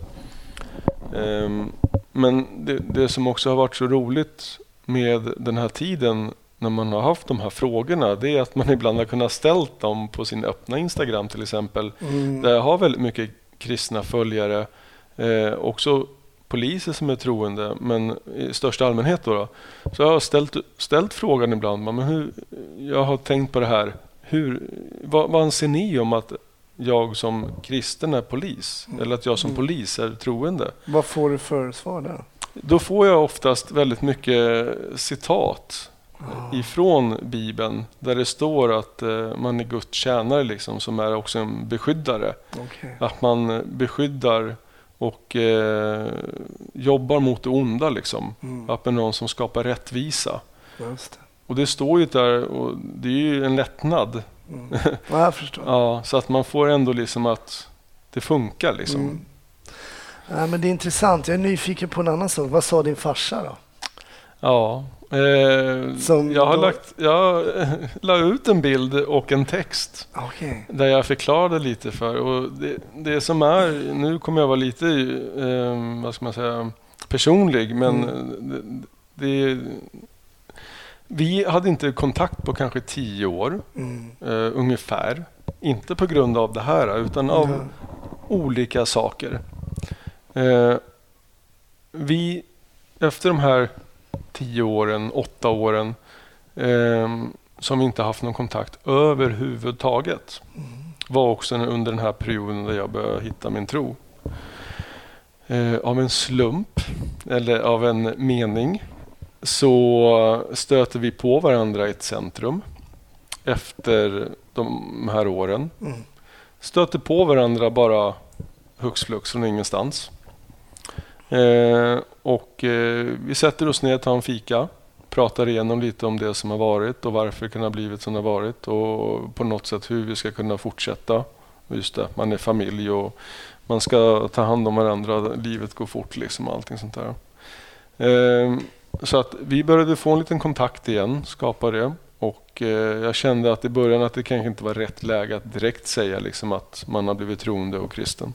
[SPEAKER 3] Ehm, men det, det som också har varit så roligt med den här tiden när man har haft de här frågorna det är att man ibland har kunnat ställt dem på sin öppna Instagram till exempel.
[SPEAKER 1] Mm.
[SPEAKER 3] Där jag har väldigt mycket kristna följare. Eh, också poliser som är troende, men i största allmänhet. Då, då. Så jag har ställt, ställt frågan ibland. Men hur, jag har tänkt på det här. Hur, vad, vad anser ni om att jag som kristen är polis? Eller att jag som polis är troende?
[SPEAKER 1] Vad får du för svar där?
[SPEAKER 3] Då får jag oftast väldigt mycket citat ifrån Bibeln där det står att eh, man är Guds tjänare liksom, som är också en beskyddare.
[SPEAKER 1] Okej.
[SPEAKER 3] Att man beskyddar och eh, jobbar mot det onda. Liksom.
[SPEAKER 1] Mm.
[SPEAKER 3] Att är någon som skapar rättvisa.
[SPEAKER 1] Det.
[SPEAKER 3] Och det står ju där och det är ju en lättnad.
[SPEAKER 1] Mm. Ja, jag förstår.
[SPEAKER 3] Ja, så att man får ändå liksom att det funkar. Liksom.
[SPEAKER 1] Mm. Ja, men det är intressant. Jag är nyfiken på en annan sak. Vad sa din farsa då?
[SPEAKER 3] Ja. Eh,
[SPEAKER 1] Som
[SPEAKER 3] jag har
[SPEAKER 1] då-
[SPEAKER 3] lagt, jag la ut en bild och en text
[SPEAKER 1] Okej.
[SPEAKER 3] där jag förklarade lite för. Och det, det som är, nu kommer jag vara lite, eh, vad ska man säga, personlig, men
[SPEAKER 1] Mm.
[SPEAKER 3] det, det, vi hade inte kontakt på kanske tio år,
[SPEAKER 1] Mm.
[SPEAKER 3] eh, ungefär. Inte på grund av det här, utan av
[SPEAKER 1] Ja.
[SPEAKER 3] olika saker. Eh, vi, efter de här tio åren, åtta åren, eh, som vi inte haft någon kontakt överhuvudtaget, var också under den här perioden där jag började hitta min tro. Eh, av en slump, eller av en mening, så stöter vi på varandra i ett centrum efter de här åren
[SPEAKER 1] Mm.
[SPEAKER 3] stöter på varandra bara hux flux från ingenstans. Eh, och eh, vi sätter oss ner, tar en fika, pratar igenom lite om det som har varit och varför det kan ha blivit som det har varit och på något sätt hur vi ska kunna fortsätta. Just det, man är familj och man ska ta hand om varandra, livet går fort liksom och allting sånt där. Eh, så att vi började få en liten kontakt igen, skapa det. Och eh, jag kände att i början att det kanske inte var rätt läge att direkt säga liksom att man har blivit troende och kristen.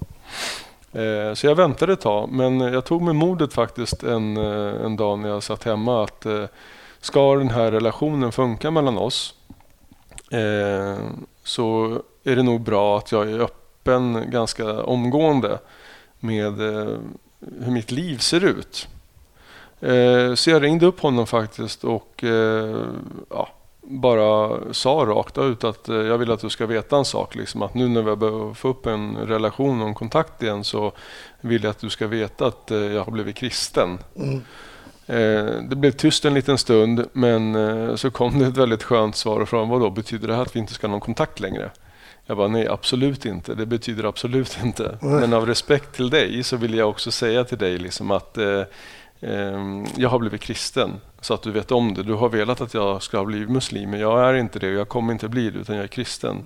[SPEAKER 3] Eh, så jag väntade ett tag, men jag tog med modet faktiskt en, eh, en dag när jag satt hemma att eh, ska den här relationen funka mellan oss eh, så är det nog bra att jag är öppen ganska omgående med eh, hur mitt liv ser ut. Eh, så jag ringde upp honom faktiskt och eh, ja, bara sa rakt ut att eh, jag vill att du ska veta en sak. Liksom, att nu när vi börjar få upp en relation och en kontakt igen så vill jag att du ska veta att eh, jag har blivit kristen.
[SPEAKER 1] Mm.
[SPEAKER 3] Eh, det blev tyst en liten stund men så kom det ett väldigt skönt svar från vad då betyder det här att vi inte ska ha någon kontakt längre? Jag bara nej absolut inte, det betyder absolut inte. Men av respekt till dig så vill jag också säga till dig liksom att jag har blivit kristen så att du vet om det. Du har velat att jag ska bli muslim men jag är inte det och jag kommer inte bli det utan jag är kristen.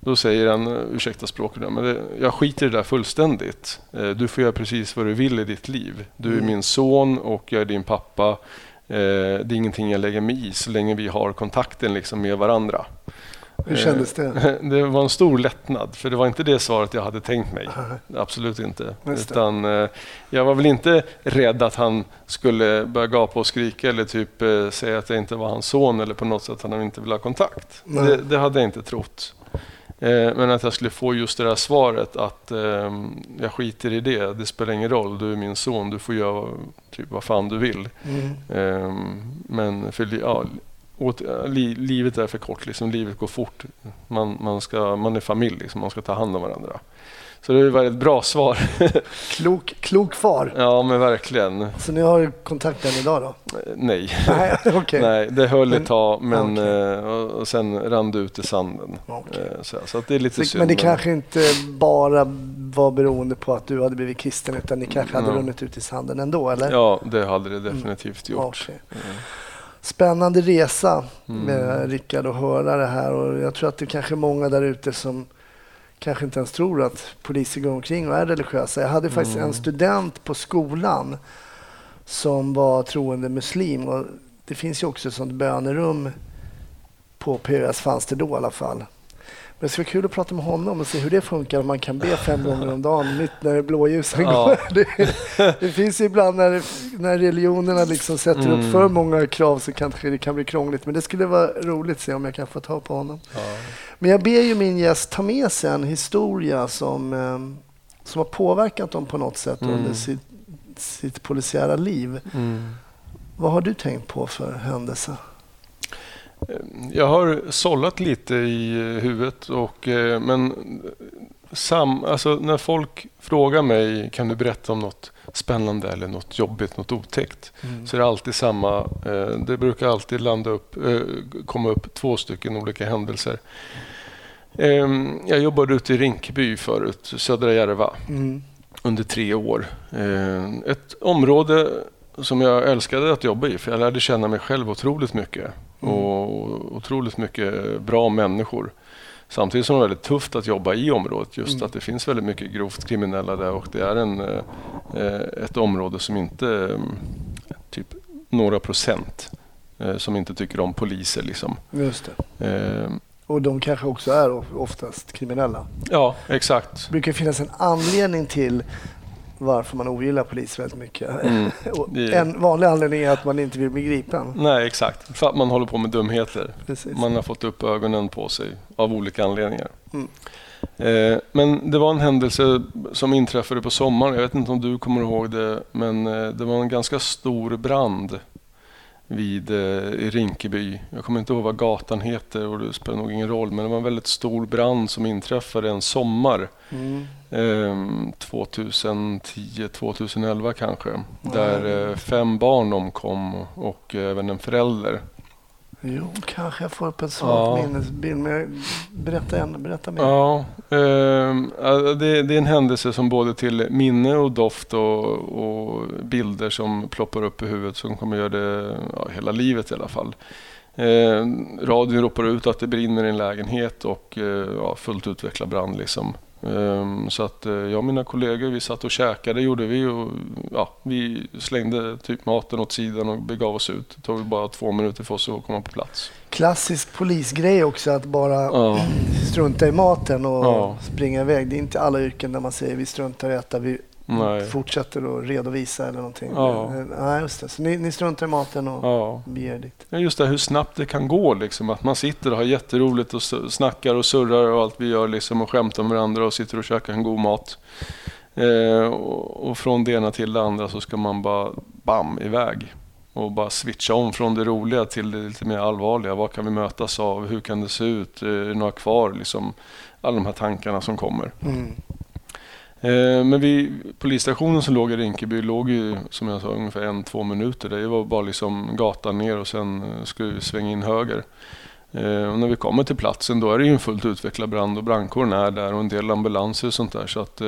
[SPEAKER 3] Då säger han, ursäkta språket, men det, jag skiter i det där fullständigt. Eh, Du får göra precis vad du vill i ditt liv. Du är
[SPEAKER 1] Mm.
[SPEAKER 3] min son och jag är din pappa. Eh, Det är ingenting jag lägger mig i så länge vi har kontakten liksom med varandra.
[SPEAKER 1] Hur kändes det?
[SPEAKER 3] Eh, Det var en stor lättnad, för det var inte det svaret jag hade tänkt mig. Absolut inte. Utan, eh, jag var väl inte rädd att han skulle börja gapa och skrika eller typ eh, säga att jag inte var hans son eller på något sätt att han inte ville ha kontakt. Det, det hade jag inte trott. Men att jag skulle få just det där svaret att eh, jag skiter i det, det spelar ingen roll, du är min son, du får göra typ vad fan du vill.
[SPEAKER 1] Mm.
[SPEAKER 3] Eh, Men för ja, åt, li, livet är för kort, liksom, livet går fort. Man, man, ska, man är familj, liksom, man ska ta hand om varandra. Så det var ett bra svar.
[SPEAKER 1] Klok, klok far.
[SPEAKER 3] ja, men verkligen.
[SPEAKER 1] Så ni har kontakt än idag då?
[SPEAKER 3] Eh, Nej.
[SPEAKER 1] Nej, okej.
[SPEAKER 3] Nej, det höll
[SPEAKER 1] Men-
[SPEAKER 3] ett tag men
[SPEAKER 1] okej.
[SPEAKER 3] eh, och, sen rann det ut i sanden. Eh, Så, så det är lite
[SPEAKER 1] Så-
[SPEAKER 3] synd.
[SPEAKER 1] Men det kanske inte bara var beroende på att du hade blivit kristen utan ni kanske hade
[SPEAKER 3] Ja.
[SPEAKER 1] runnit ut i sanden ändå eller?
[SPEAKER 3] Ja, det hade det definitivt gjort.
[SPEAKER 1] Okej.
[SPEAKER 3] Mm.
[SPEAKER 1] Spännande resa
[SPEAKER 3] Mm.
[SPEAKER 1] med Rickard att höra det här och jag tror att det kanske är många där ute som kanske inte ens tror att poliser går omkring och är religiösa. Jag hade faktiskt
[SPEAKER 3] Mm.
[SPEAKER 1] en student på skolan som var troende muslim. Och det finns ju också ett sånt bönerum på PUS fanns det då i alla fall. Det skulle vara kul att prata med honom och se hur det funkar om man kan be fem gånger om dagen mitt när blåljusen
[SPEAKER 3] Ja.
[SPEAKER 1] går. Det, det finns ju ibland när, när religionerna liksom sätter upp
[SPEAKER 3] Mm.
[SPEAKER 1] för många krav så kanske det kan bli krångligt. Men det skulle vara roligt att se om jag kan få ta på honom.
[SPEAKER 3] Ja.
[SPEAKER 1] Men jag ber ju min gäst ta med sig en historia som, eh, som har påverkat dem på något sätt
[SPEAKER 3] Mm.
[SPEAKER 1] under sitt, sitt polisiära liv.
[SPEAKER 3] Mm.
[SPEAKER 1] Vad har du tänkt på för händelse?
[SPEAKER 3] Jag har sållat lite i huvudet, och, eh, men sam, alltså när folk frågar mig kan du berätta om något spännande eller något jobbigt, något otäckt, så är det alltid samma. eh, Det brukar alltid landa upp, eh, komma upp två stycken olika händelser. Ehm, Jag jobbade ute i Rinkeby förut, Södra Järva
[SPEAKER 1] Mm.
[SPEAKER 3] under tre år. Eh, Ett område som jag älskade att jobba i för jag lärde känna mig själv otroligt mycket
[SPEAKER 1] Mm.
[SPEAKER 3] och otroligt mycket bra människor. Samtidigt som det var väldigt tufft att jobba i området just
[SPEAKER 1] Mm.
[SPEAKER 3] att det finns väldigt mycket grovt kriminella där och det är en, eh, eh, ett område som inte eh, typ några procent eh, som inte tycker om poliser. Liksom.
[SPEAKER 1] Just det.
[SPEAKER 3] Eh,
[SPEAKER 1] Och de kanske också är of- oftast kriminella.
[SPEAKER 3] Ja, exakt.
[SPEAKER 1] Det brukar finnas en anledning till varför man ogillar polis väldigt mycket.
[SPEAKER 3] Mm.
[SPEAKER 1] En vanlig anledning är att man inte vill bli gripen.
[SPEAKER 3] Nej, exakt. För att man håller på med dumheter.
[SPEAKER 1] Precis.
[SPEAKER 3] Man har fått upp ögonen på sig av olika anledningar.
[SPEAKER 1] Mm.
[SPEAKER 3] Eh, men det var en händelse som inträffade på sommaren. Jag vet inte om du kommer ihåg det, men eh, det var en ganska stor brand vid, eh, i Rinkeby. Jag kommer inte ihåg vad gatan heter och det spelar nog ingen roll, men det var en väldigt stor brand som inträffade en sommar.
[SPEAKER 1] Mm.
[SPEAKER 3] Eh, 2010, 2011 kanske. Där eh, fem barn omkom och, och även en förälder.
[SPEAKER 1] Jo, kanske jag får upp en svag
[SPEAKER 3] Ja.
[SPEAKER 1] minnesbild. Men berätta, än, berätta mer.
[SPEAKER 3] Ja, ja, det, det är en händelse som både till minne och doft och, och bilder som ploppar upp i huvudet som kommer göra det ja, hela livet i alla fall. Eh, radion ropar ut att det brinner i en lägenhet och eh, ja, fullt utvecklad brand. Liksom. Ehm, så att eh, jag och mina kollegor vi satt och käkade gjorde vi och ja, vi slängde typ maten åt sidan och begav oss ut. Det tog bara två minuter för oss att komma på plats.
[SPEAKER 1] Klassisk polisgrej också att bara
[SPEAKER 3] Ja.
[SPEAKER 1] strunta i maten och
[SPEAKER 3] Ja.
[SPEAKER 1] springa iväg. Det är inte alla yrken där man säger vi struntar i att äta, vi
[SPEAKER 3] Nej.
[SPEAKER 1] fortsätter att redovisa eller någonting.
[SPEAKER 3] Ja.
[SPEAKER 1] Nej, just det. Så ni, ni struntar i maten och
[SPEAKER 3] Ja.
[SPEAKER 1] beger dit.
[SPEAKER 3] Ja, just det, hur snabbt det kan gå. Liksom. Att man sitter och har jätteroligt och snackar och surrar och allt vi gör liksom, och skämtar med varandra och sitter och käkar en god mat. Eh, och, och från det ena till det andra så ska man bara bam iväg. Och bara switcha om från det roliga till det lite mer allvarliga. Vad kan vi mötas av? Hur kan det se ut? Eh, Är det några kvar? Liksom, alla de här tankarna som kommer.
[SPEAKER 1] Mm.
[SPEAKER 3] Eh, men vi, polisstationen som låg i Rinkeby låg ju som jag sa ungefär en, två minuter. Det var bara liksom gatan ner och sen eh, skulle vi svänga in höger. Eh, och när vi kommer till platsen då är det ju en fullt utvecklad brand och brandkåren är där och en del ambulanser och sånt där. Så att,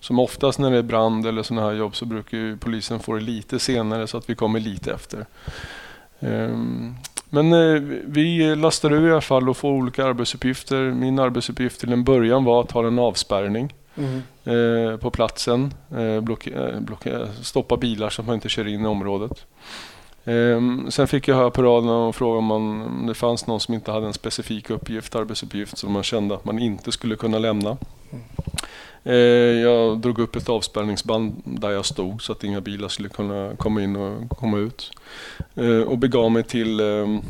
[SPEAKER 3] som oftast när det är brand eller sådana här jobb så brukar ju polisen få det lite senare så att vi kommer lite efter. Men vi lastar ur i alla fall och får olika arbetsuppgifter. Min arbetsuppgift till en början var att ha en avspärrning
[SPEAKER 1] Mm.
[SPEAKER 3] eh, på platsen. Eh, blocke, eh, blocke, stoppa bilar så att man inte kör in i området. Ehm, sen fick jag höra på raden och fråga om, man, om det fanns någon som inte hade en specifik uppgift, arbetsuppgift som man kände att man inte skulle kunna lämna. Eh, jag drog upp ett avspärrningsband där jag stod så att inga bilar skulle kunna komma in och komma ut. Eh, och begav mig till eh,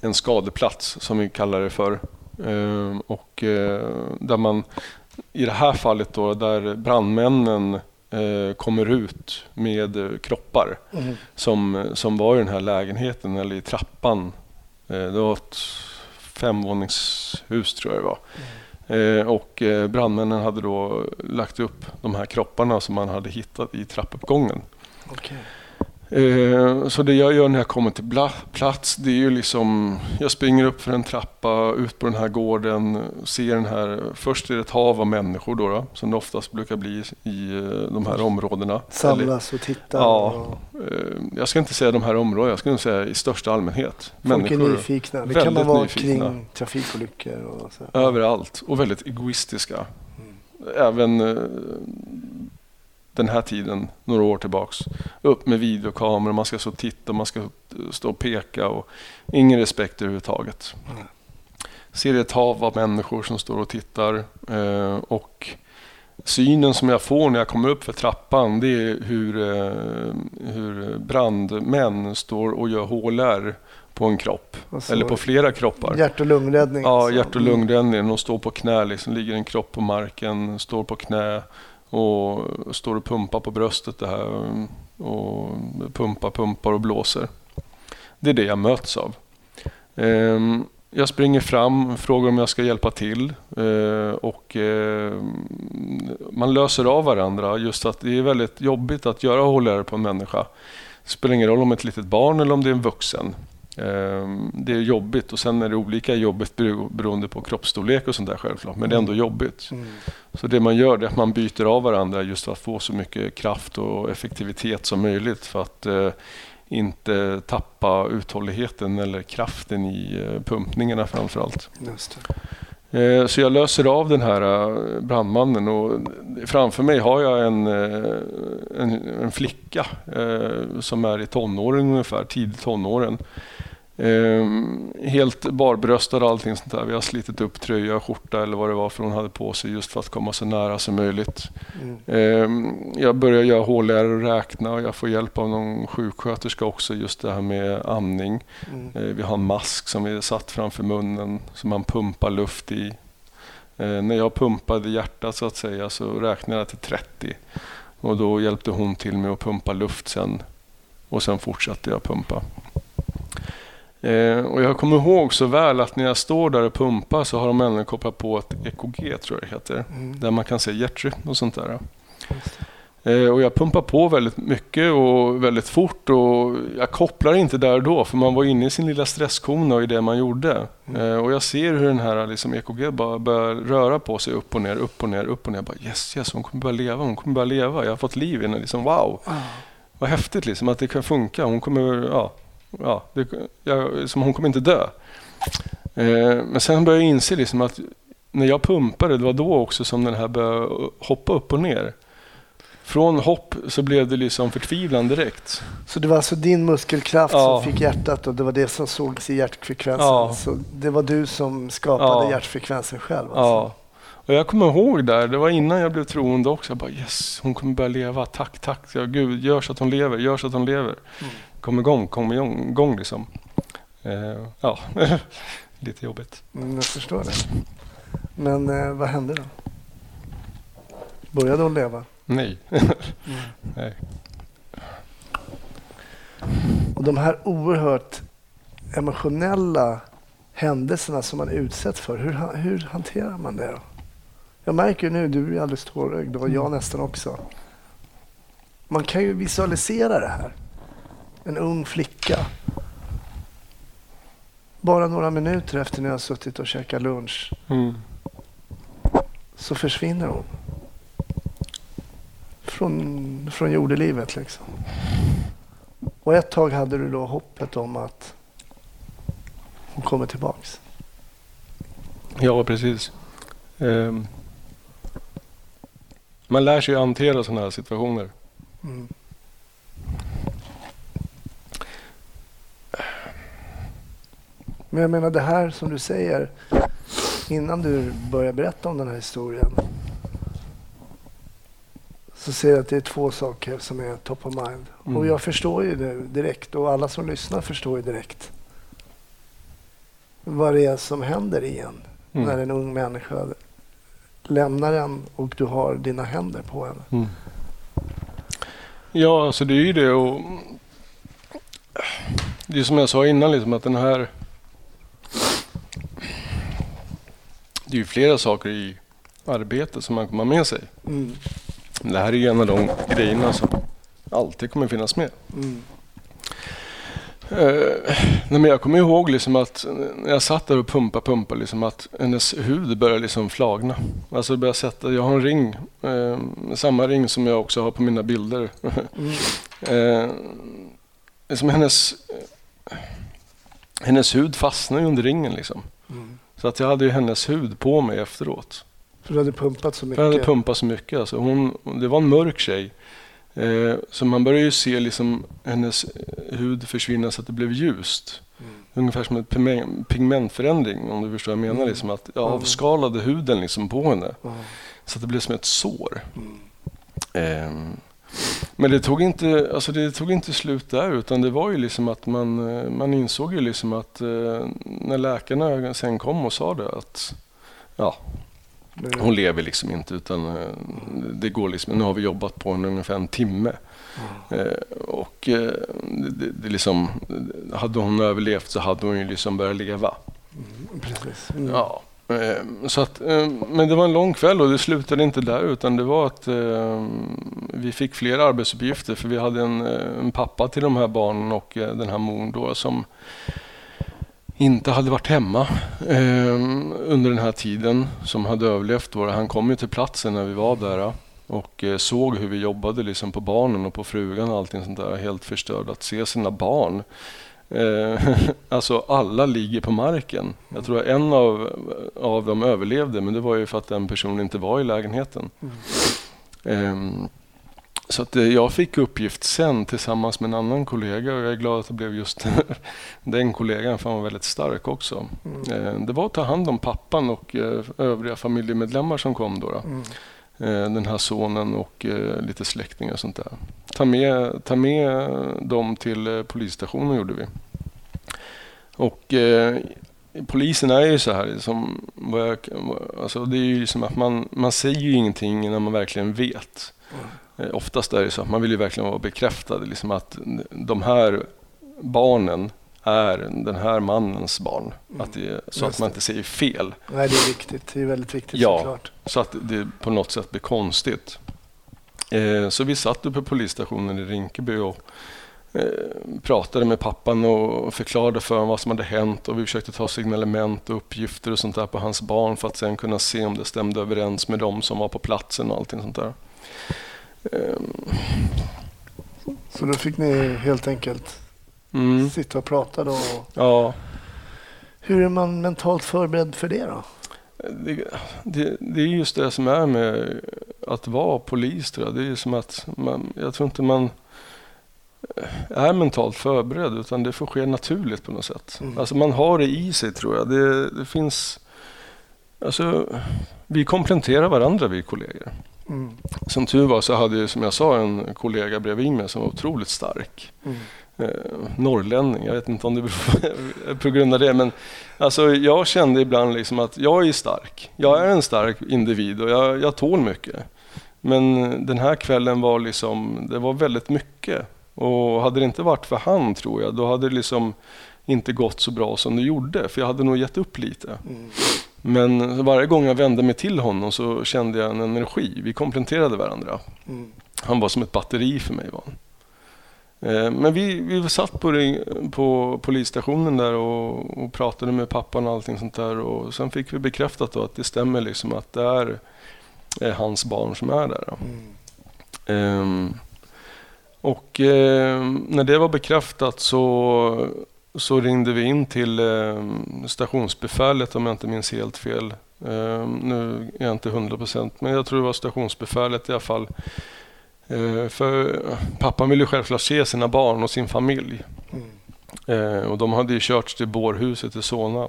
[SPEAKER 3] en skadeplats som vi kallar det för. Eh, och där man i det här fallet då, där brandmännen eh, kommer ut med eh, kroppar
[SPEAKER 1] Mm.
[SPEAKER 3] som, som var i den här lägenheten eller i trappan. Eh, det var ett femvåningshus tror jag det var. Eh, och eh, brandmännen hade då lagt upp de här kropparna som man hade hittat i trappuppgången.
[SPEAKER 1] Okej.
[SPEAKER 3] Eh, så det jag gör när jag kommer till plats, det är ju liksom, jag springer upp för en trappa, ut på den här gården, ser den här, först är det ett hav av människor då, då som det oftast brukar bli i eh, de här områdena.
[SPEAKER 1] Samlas och titta.
[SPEAKER 3] Ja.
[SPEAKER 1] Och
[SPEAKER 3] Eh, Jag ska inte säga de här områdena, jag skulle nog säga i största allmänhet.
[SPEAKER 1] folk är nyfikna. Det kan man vara
[SPEAKER 3] nyfikna.
[SPEAKER 1] kring trafikolyckor och så.
[SPEAKER 3] överallt och väldigt egoistiska.
[SPEAKER 1] Mm.
[SPEAKER 3] Även eh, den här tiden, några år tillbaks. Upp med videokameror, man ska och titta, man ska stå och peka och ingen respekt överhuvudtaget.
[SPEAKER 1] Mm.
[SPEAKER 3] Ser ett hav av människor som står och tittar eh, och synen som jag får när jag kommer upp för trappan det är hur, eh, hur brandmän står och gör HLR på en kropp.
[SPEAKER 1] Alltså,
[SPEAKER 3] eller på flera kroppar.
[SPEAKER 1] Hjärt och lungräddning.
[SPEAKER 3] Ja,
[SPEAKER 1] alltså.
[SPEAKER 3] hjärt och lungräddning. De står på knä, liksom, ligger en kropp på marken, står på knä och står och pumpar på bröstet det här. Och pumpar, pumpar och blåser. Det är det jag möts av. Ehm, jag springer fram, frågar om jag ska hjälpa till eh, och eh, man löser av varandra. Just att det är väldigt jobbigt att göra HLR på en människa. Det spelar ingen roll om det är ett litet barn eller om det är en vuxen. Ehm, Det är jobbigt och sen är det olika jobbigt bero- beroende på kroppsstorlek och sånt där självklart. Men det är ändå jobbigt.
[SPEAKER 1] Mm.
[SPEAKER 3] Så det man gör är att man byter av varandra just för att få så mycket kraft och effektivitet som möjligt för att eh, inte tappa uthålligheten eller kraften i eh, pumpningarna framförallt.
[SPEAKER 1] Just det.
[SPEAKER 3] Eh, Så jag löser av den här brandmannen och framför mig har jag en, en, en flicka som är i tonåren ungefär, tidigt tonåren. Eh, Helt barbröstad och allting sånt där. Vi har slitit upp tröja skjorta eller vad det var för hon hade på sig just för att komma så nära som möjligt.
[SPEAKER 1] Mm.
[SPEAKER 3] Eh, Jag börjar göra HLR och räkna och jag får hjälp av någon sjuksköterska också just det här med andning.
[SPEAKER 1] Mm.
[SPEAKER 3] Eh, Vi har en mask som är satt framför munnen som man pumpar luft i. När jag pumpade hjärtat så att säga så räknade jag till 30 och då hjälpte hon till med att pumpa luft sen och sen fortsatte jag pumpa. Eh, Och jag kommer ihåg så väl att när jag står där och pumpar så har de även kopplat på ett EKG tror jag det heter.
[SPEAKER 1] Mm.
[SPEAKER 3] Där man kan se hjärtrytm och sånt där. Eh, Och jag pumpar på väldigt mycket och väldigt fort och jag kopplar inte där och då för man var inne i sin lilla stresskona i det man gjorde.
[SPEAKER 1] Mm.
[SPEAKER 3] Eh, Och jag ser hur den här liksom, EKG bara börjar röra på sig upp och ner, upp och ner, upp och ner. Jag bara, yes, yes, hon kommer börja leva, hon kommer börja leva. Jag har fått liv i henne. Liksom, wow,
[SPEAKER 1] Ah.
[SPEAKER 3] vad häftigt liksom, att det kan funka. Hon kommer, ja, ja, det, jag, som hon kommer inte dö. Eh, Men sen började jag inse liksom att när jag pumpade, det var då också som den här började hoppa upp och ner. Från hopp så blev det liksom förtvivlan direkt.
[SPEAKER 1] Så det var alltså din muskelkraft
[SPEAKER 3] Ja.
[SPEAKER 1] som fick hjärtat och det var det som sågs i hjärtfrekvensen.
[SPEAKER 3] Ja.
[SPEAKER 1] Så det var du som skapade
[SPEAKER 3] Ja.
[SPEAKER 1] hjärtfrekvensen själv? Alltså.
[SPEAKER 3] Ja. Och jag kommer ihåg där, det var innan jag blev troende också. Jag bara yes, hon kommer börja leva. Tack, tack. Ja, Gud, gör så att hon lever, gör så att hon lever.
[SPEAKER 1] Mm.
[SPEAKER 3] Kom igång, kom igång, liksom. Eh, ja, lite jobbigt.
[SPEAKER 1] Mm, jag förstår det. Men eh, vad hände då? Började hon leva?
[SPEAKER 3] Nej.
[SPEAKER 1] Mm.
[SPEAKER 3] Nej.
[SPEAKER 1] Och de här oerhört emotionella händelserna som man utsätts för, hur, hur hanterar man det då? Jag märker ju nu, du är alldeles tårögd och jag nästan också. Man kan ju visualisera det här. En ung flicka. Bara några minuter efter när jag har suttit och käkat lunch
[SPEAKER 3] Mm.
[SPEAKER 1] så försvinner hon. Från, från jordelivet liksom. Och ett tag hade du då hoppet om att hon kommer tillbaks.
[SPEAKER 3] Ja, precis. Ehm. Man lär sig att hantera sådana här situationer.
[SPEAKER 1] Mm. Men jag menar det här som du säger innan du börjar berätta om den här historien så ser jag att det är två saker som är top of mind.
[SPEAKER 3] Mm.
[SPEAKER 1] Och jag förstår ju det direkt och alla som lyssnar förstår ju direkt vad det är som händer i en
[SPEAKER 3] Mm.
[SPEAKER 1] när en ung människa lämnar en och du har dina händer på henne.
[SPEAKER 3] Mm. Ja, alltså det är ju det och det är som jag sa innan liksom att den här det är ju flera saker i arbetet som man kommer med sig.
[SPEAKER 1] Mm.
[SPEAKER 3] Det här är ju en av de grejerna som alltid kommer finnas med.
[SPEAKER 1] Mm.
[SPEAKER 3] Eh, men jag kommer ihåg liksom att när jag satt där och pumpade, pumpade liksom att hennes hud började liksom flagna. Alltså började sätta, jag har en ring, eh, samma ring som jag också har på mina bilder.
[SPEAKER 1] Mm.
[SPEAKER 3] eh, liksom hennes, hennes hud fastnade under ringen liksom.
[SPEAKER 1] Mm.
[SPEAKER 3] Så att jag hade ju hennes hud på mig efteråt.
[SPEAKER 1] För du hade pumpat så
[SPEAKER 3] För
[SPEAKER 1] mycket?
[SPEAKER 3] jag hade pumpat så mycket. Alltså hon, det var en mörk tjej. Eh, så man började ju se liksom hennes hud försvinna så att det blev ljust.
[SPEAKER 1] Mm.
[SPEAKER 3] Ungefär som en pigme- pigmentförändring om du förstår vad jag menar.
[SPEAKER 1] Mm.
[SPEAKER 3] Liksom att jag
[SPEAKER 1] Mm.
[SPEAKER 3] avskalade huden liksom på henne.
[SPEAKER 1] Ja.
[SPEAKER 3] Så att det blev som ett sår.
[SPEAKER 1] Mm.
[SPEAKER 3] Men det tog, inte, alltså det tog inte slut där utan det var ju liksom att man, eh, man insåg ju liksom att eh, när läkarna sen kom och sa det att ja,
[SPEAKER 1] Nu-
[SPEAKER 3] hon lever liksom inte utan eh, det går liksom, nu har vi jobbat på henne ungefär en timme. Eh, och det, det, det liksom, hade hon överlevt så hade hon ju liksom börjat leva.
[SPEAKER 1] Mm, Precis. Mm.
[SPEAKER 3] Ja. Eh, så att, eh, men det var en lång kväll och det slutade inte där utan det var att eh, vi fick fler arbetsuppgifter för vi hade en, en pappa till de här barnen och den här mor då som inte hade varit hemma under den här tiden som hade överlevt. Då. Han kom ju till platsen när vi var där och såg hur vi jobbade liksom på barnen och på frugan och allting sånt där. Helt förstörd att se sina barn. Eh, alltså alla ligger på marken. Jag tror att en av, av dem överlevde men det var ju för att den personen inte var i lägenheten. Ehm, så att eh, jag fick uppgift sen tillsammans med en annan kollega och jag är glad att det blev just den kollegan för han var väldigt stark också.
[SPEAKER 1] Mm.
[SPEAKER 3] Eh, Det var att ta hand om pappan och eh, övriga familjemedlemmar som kom då. då.
[SPEAKER 1] Mm.
[SPEAKER 3] Eh, Den här sonen och eh, lite släktingar och sånt där. Ta med, ta med dem till eh, polisstationen gjorde vi. Och eh, polisen är ju så här, som, vad jag, alltså det är ju som att man, man säger ju ingenting när man verkligen vet. Eh, Oftast är det så att man vill ju verkligen vara bekräftad, liksom att de här barnen är den här mannens barn. Att det, så att
[SPEAKER 1] Just
[SPEAKER 3] man
[SPEAKER 1] det.
[SPEAKER 3] inte säger fel.
[SPEAKER 1] Nej, det är viktigt. Det är väldigt viktigt
[SPEAKER 3] Ja.
[SPEAKER 1] såklart.
[SPEAKER 3] Så att det på något sätt blir konstigt. Eh, så vi satt uppe på polisstationen i Rinkeby och eh, pratade med pappan och förklarade för honom vad som hade hänt och vi försökte ta signalement och uppgifter och sånt där på hans barn för att sen kunna se om det stämde överens med dem som var på platsen och allting sånt där. Eh,
[SPEAKER 1] Så då fick ni helt enkelt
[SPEAKER 3] mm,
[SPEAKER 1] sitta och prata då.
[SPEAKER 3] ja,
[SPEAKER 1] Hur är man mentalt förberedd för det då?
[SPEAKER 3] det, det, det är just det som är med att vara polis. Tror jag. Det är som att man, jag tror inte man är mentalt förberedd utan det får ske naturligt på något sätt.
[SPEAKER 1] Mm.
[SPEAKER 3] Alltså man har det i sig tror jag. Det, det finns... Alltså, vi kompletterar varandra vi kollegor.
[SPEAKER 1] Mm.
[SPEAKER 3] Som tur var så hade jag som jag sa en kollega bredvid mig som var otroligt stark.
[SPEAKER 1] Mm.
[SPEAKER 3] Eh, norrlänning, jag vet inte om det beror på grund av det. Men alltså, jag kände ibland liksom att jag är stark. Jag är en stark individ och jag, jag tål mycket. Men den här kvällen var liksom, det var väldigt mycket. Och hade det inte varit för han tror jag, då hade det liksom inte gått så bra som det gjorde. För jag hade nog gett upp lite.
[SPEAKER 1] Mm.
[SPEAKER 3] Men varje gång jag vände mig till honom så kände jag en energi. Vi kompletterade varandra.
[SPEAKER 1] Mm.
[SPEAKER 3] Han var som ett batteri för mig. Var han. Eh, Men vi, vi satt på, ring- på polisstationen där och, och pratade med pappan och allting sånt där. Och sen fick vi bekräftat att det stämmer liksom att det är eh, hans barn som är där.
[SPEAKER 1] Mm.
[SPEAKER 3] Ehm, och ehm, när det var bekräftat så, så ringde vi in till ehm, stationsbefälet om jag inte minns helt fel. Ehm, nu är jag inte hundra procent men jag tror det var stationsbefälet i alla fall. Ehm, för pappan ville självklart se sina barn och sin familj.
[SPEAKER 1] Mm.
[SPEAKER 3] Eh, och de hade ju körts till bårhuset i Solna.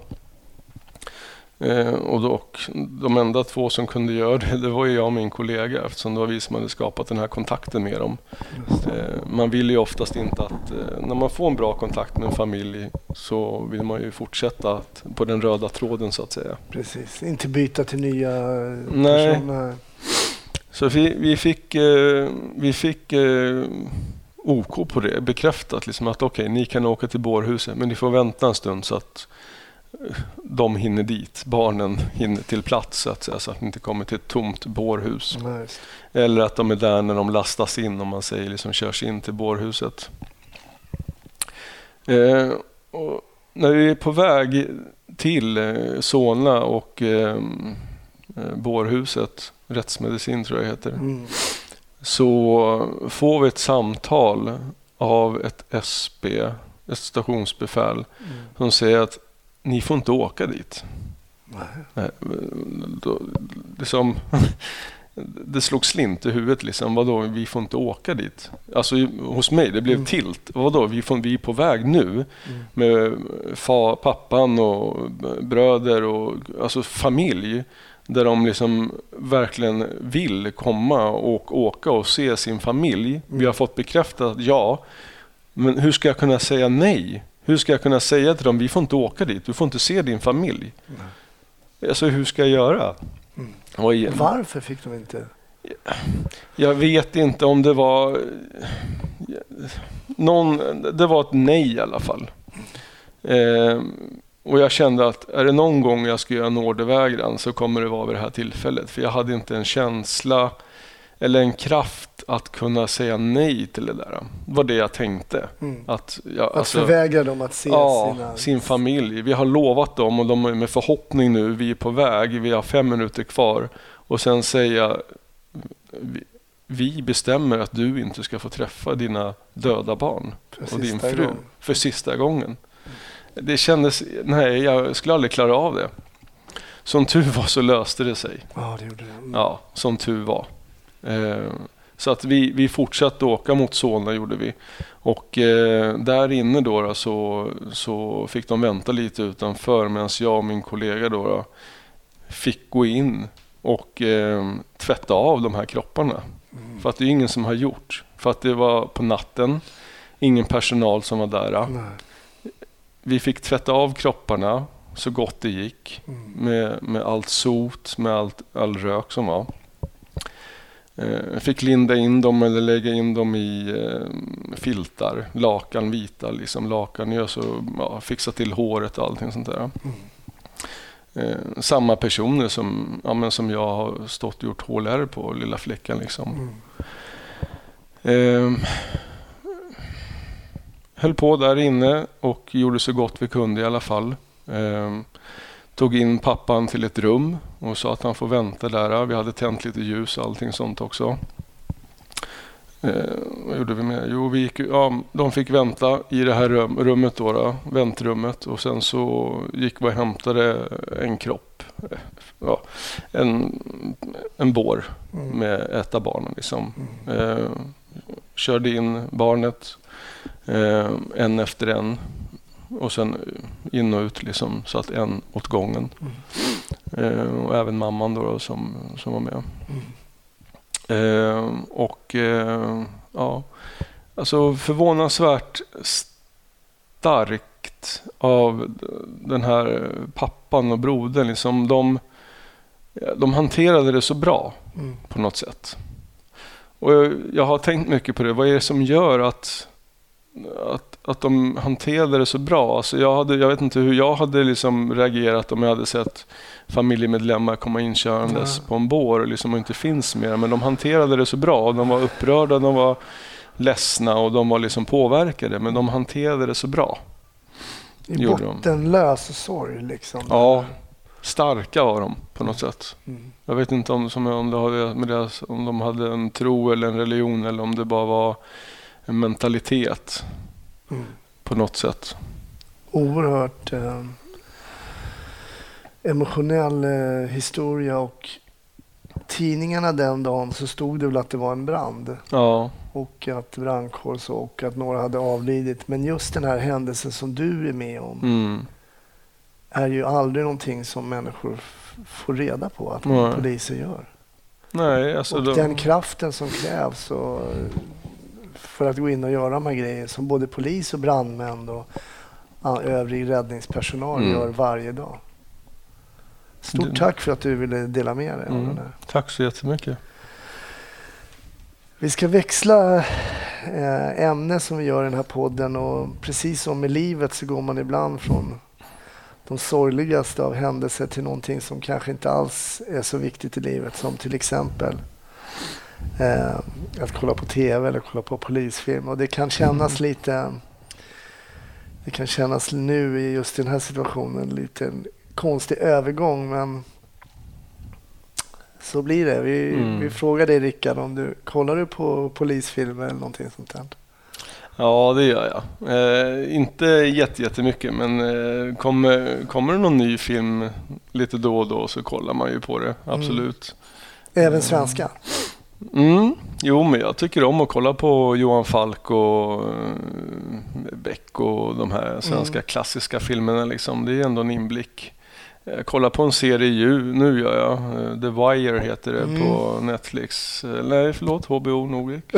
[SPEAKER 3] Eh, och, då, och de enda två som kunde göra det, det var jag och min kollega eftersom det var vi som hade skapat den här kontakten med dem. Eh, man vill ju oftast inte att, eh, när man får en bra kontakt med en familj så vill man ju fortsätta på den röda tråden så att säga.
[SPEAKER 1] Precis. Inte byta till nya
[SPEAKER 3] Nej.
[SPEAKER 1] personer.
[SPEAKER 3] Så vi, vi fick, eh, vi fick eh, OK på det, bekräftat liksom att okej, ni kan åka till bårhuset men ni får vänta en stund så att eh, de hinner dit, barnen hinner till plats så att säga, så att ni inte kommer till ett tomt bårhus.
[SPEAKER 1] Just
[SPEAKER 3] Eller att de är där när de lastas in, om man säger, liksom körs in till bårhuset. Eh, när vi är på väg till Solna och eh, eh, bårhuset, rättsmedicin tror jag heter,
[SPEAKER 1] Mm.
[SPEAKER 3] så får vi ett samtal av ett SB, ett stationsbefäl,
[SPEAKER 1] Mm.
[SPEAKER 3] som säger att ni får inte åka dit. Eh, då, liksom, det slog slint i huvudet. Liksom. Vadå, vi får inte åka dit? Alltså hos mig, det blev
[SPEAKER 1] Mm.
[SPEAKER 3] tilt. Vadå, vi, får, vi är på väg nu med fa, pappan och bröder och alltså familj. Där de liksom verkligen vill komma och åka och se sin familj. Vi har fått bekräftat att ja, men hur ska jag kunna säga nej? Hur ska jag kunna säga till dem, vi får inte åka dit, du får inte se din familj. Alltså hur ska jag göra?
[SPEAKER 1] Mm. Varför fick de inte?
[SPEAKER 3] jag vet inte om det var... Någon, det var ett nej i alla fall. Eh, och jag kände att är det någon gång jag ska göra en ordervägran så kommer det vara vid det här tillfället. För jag hade inte en känsla eller en kraft att kunna säga nej till det där. Det var det jag tänkte.
[SPEAKER 1] Mm.
[SPEAKER 3] Att jag,
[SPEAKER 1] Att
[SPEAKER 3] alltså-
[SPEAKER 1] förvägra dem att se
[SPEAKER 3] Ja,
[SPEAKER 1] sina...
[SPEAKER 3] sin familj. Vi har lovat dem och de är med förhoppning nu. Vi är på väg, vi har fem minuter kvar. Och sen säga vi, bestämmer att du inte ska få träffa dina döda barn
[SPEAKER 1] För
[SPEAKER 3] och din fru
[SPEAKER 1] gången.
[SPEAKER 3] för sista gången. Det kändes, nej jag skulle aldrig klara av det. Som tur var så löste det sig.
[SPEAKER 1] Ja, det gjorde det. Mm.
[SPEAKER 3] Ja, som tur var. Eh, så att vi, vi fortsatte åka mot Solna gjorde vi. Och eh, där inne då, då så, så fick de vänta lite utanför medan jag och min kollega då, då fick gå in och eh, tvätta av de här kropparna. För att det är ingen som har gjort. För att det var på natten, ingen personal som var där.
[SPEAKER 1] Nej.
[SPEAKER 3] Vi fick tvätta av kropparna så gott det gick
[SPEAKER 1] Mm.
[SPEAKER 3] med, med allt sot, med allt, all rök som var. Eh, Jag fick linda in dem eller lägga in dem i eh, filtar, lakan vita, liksom lakan gör så, ja, fixa till håret och allting sånt där. Eh, samma personer som, ja, som jag har stått och gjort HLR på, lilla fläckan liksom.
[SPEAKER 1] Mm.
[SPEAKER 3] Eh, höll på där inne och gjorde så gott vi kunde i alla fall. Eh, tog in pappan till ett rum och sa att han får vänta där. Vi hade tänt lite ljus och allting sånt också. Eh, vad gjorde vi med? Jo, vi gick, ja, de fick vänta i det här rum, rummet, då, då, väntrummet och sen så gick vi och hämtade en kropp. Ja, en, en bår
[SPEAKER 1] Mm.
[SPEAKER 3] med ett av barnen. Liksom. Eh, körde in barnet eh, en efter en och sen in och ut liksom, så att en åt gången. Eh, och även mamman då, då som, som var med. Eh, och eh, ja, alltså förvånansvärt starkt av den här pappan och brodern. Liksom de, de hanterade det så bra
[SPEAKER 1] Mm.
[SPEAKER 3] på något sätt. Och jag, jag har tänkt mycket på det. Vad är det som gör att, att, att de hanterade det så bra? Alltså jag, hade, jag vet inte hur jag hade liksom reagerat om jag hade sett familjemedlemmar komma inkörandes
[SPEAKER 1] Ja.
[SPEAKER 3] på en bår och liksom inte finns mer. Men de hanterade det så bra. De var upprörda, de var ledsna och de var liksom påverkade. Men de hanterade det så bra.
[SPEAKER 1] I
[SPEAKER 3] Gjorde de.
[SPEAKER 1] bottenlös sorg liksom.
[SPEAKER 3] Ja, starka var de på något sätt.
[SPEAKER 1] Mm.
[SPEAKER 3] Jag vet inte om, som, om, det hade, om de hade en tro eller en religion eller om det bara var en mentalitet
[SPEAKER 1] Mm.
[SPEAKER 3] på något sätt.
[SPEAKER 1] Oerhört eh, emotionell eh, historia och tidningarna den dagen så stod det väl att det var en brand
[SPEAKER 3] Ja,
[SPEAKER 1] och att brandkår så och att några hade avlidit. Men just den här händelsen som du är med om
[SPEAKER 3] mm,
[SPEAKER 1] är ju aldrig någonting som människor får reda på att
[SPEAKER 3] Nej.
[SPEAKER 1] poliser gör.
[SPEAKER 3] nej alltså
[SPEAKER 1] och
[SPEAKER 3] då,
[SPEAKER 1] den kraften som krävs och, för att gå in och göra de här grejerna som både polis och brandmän och övrig räddningspersonal
[SPEAKER 3] Mm.
[SPEAKER 1] gör varje dag. Stort tack för att du ville dela med dig av
[SPEAKER 3] Mm. Tack så jättemycket.
[SPEAKER 1] Vi ska växla eh, ämne som vi gör i den här podden och precis som med livet så går man ibland från de sorgligaste av händelser till någonting som kanske inte alls är så viktigt i livet som till exempel att kolla på tv eller kolla på polisfilm och det kan kännas lite det kan kännas nu i just den här situationen lite en konstig övergång men så blir det. Vi,
[SPEAKER 3] Mm.
[SPEAKER 1] vi frågar dig Rickard om du kollar du på polisfilmer eller någonting sånt där?
[SPEAKER 3] Ja, det gör jag. Eh, inte jätte- jättemycket, men eh, kommer, kommer det någon ny film lite då och då så kollar man ju på det. Absolut.
[SPEAKER 1] Även svenska.
[SPEAKER 3] Mm. Jo, men jag tycker om att kolla på Johan Falk och eh, Beck och de här svenska klassiska filmerna. Liksom. Det är ändå en inblick. Jag kollar på en serie ju, nu gör jag. Eh, The Wire heter det på Netflix. Eh, Nej, förlåt, HBO Nordic.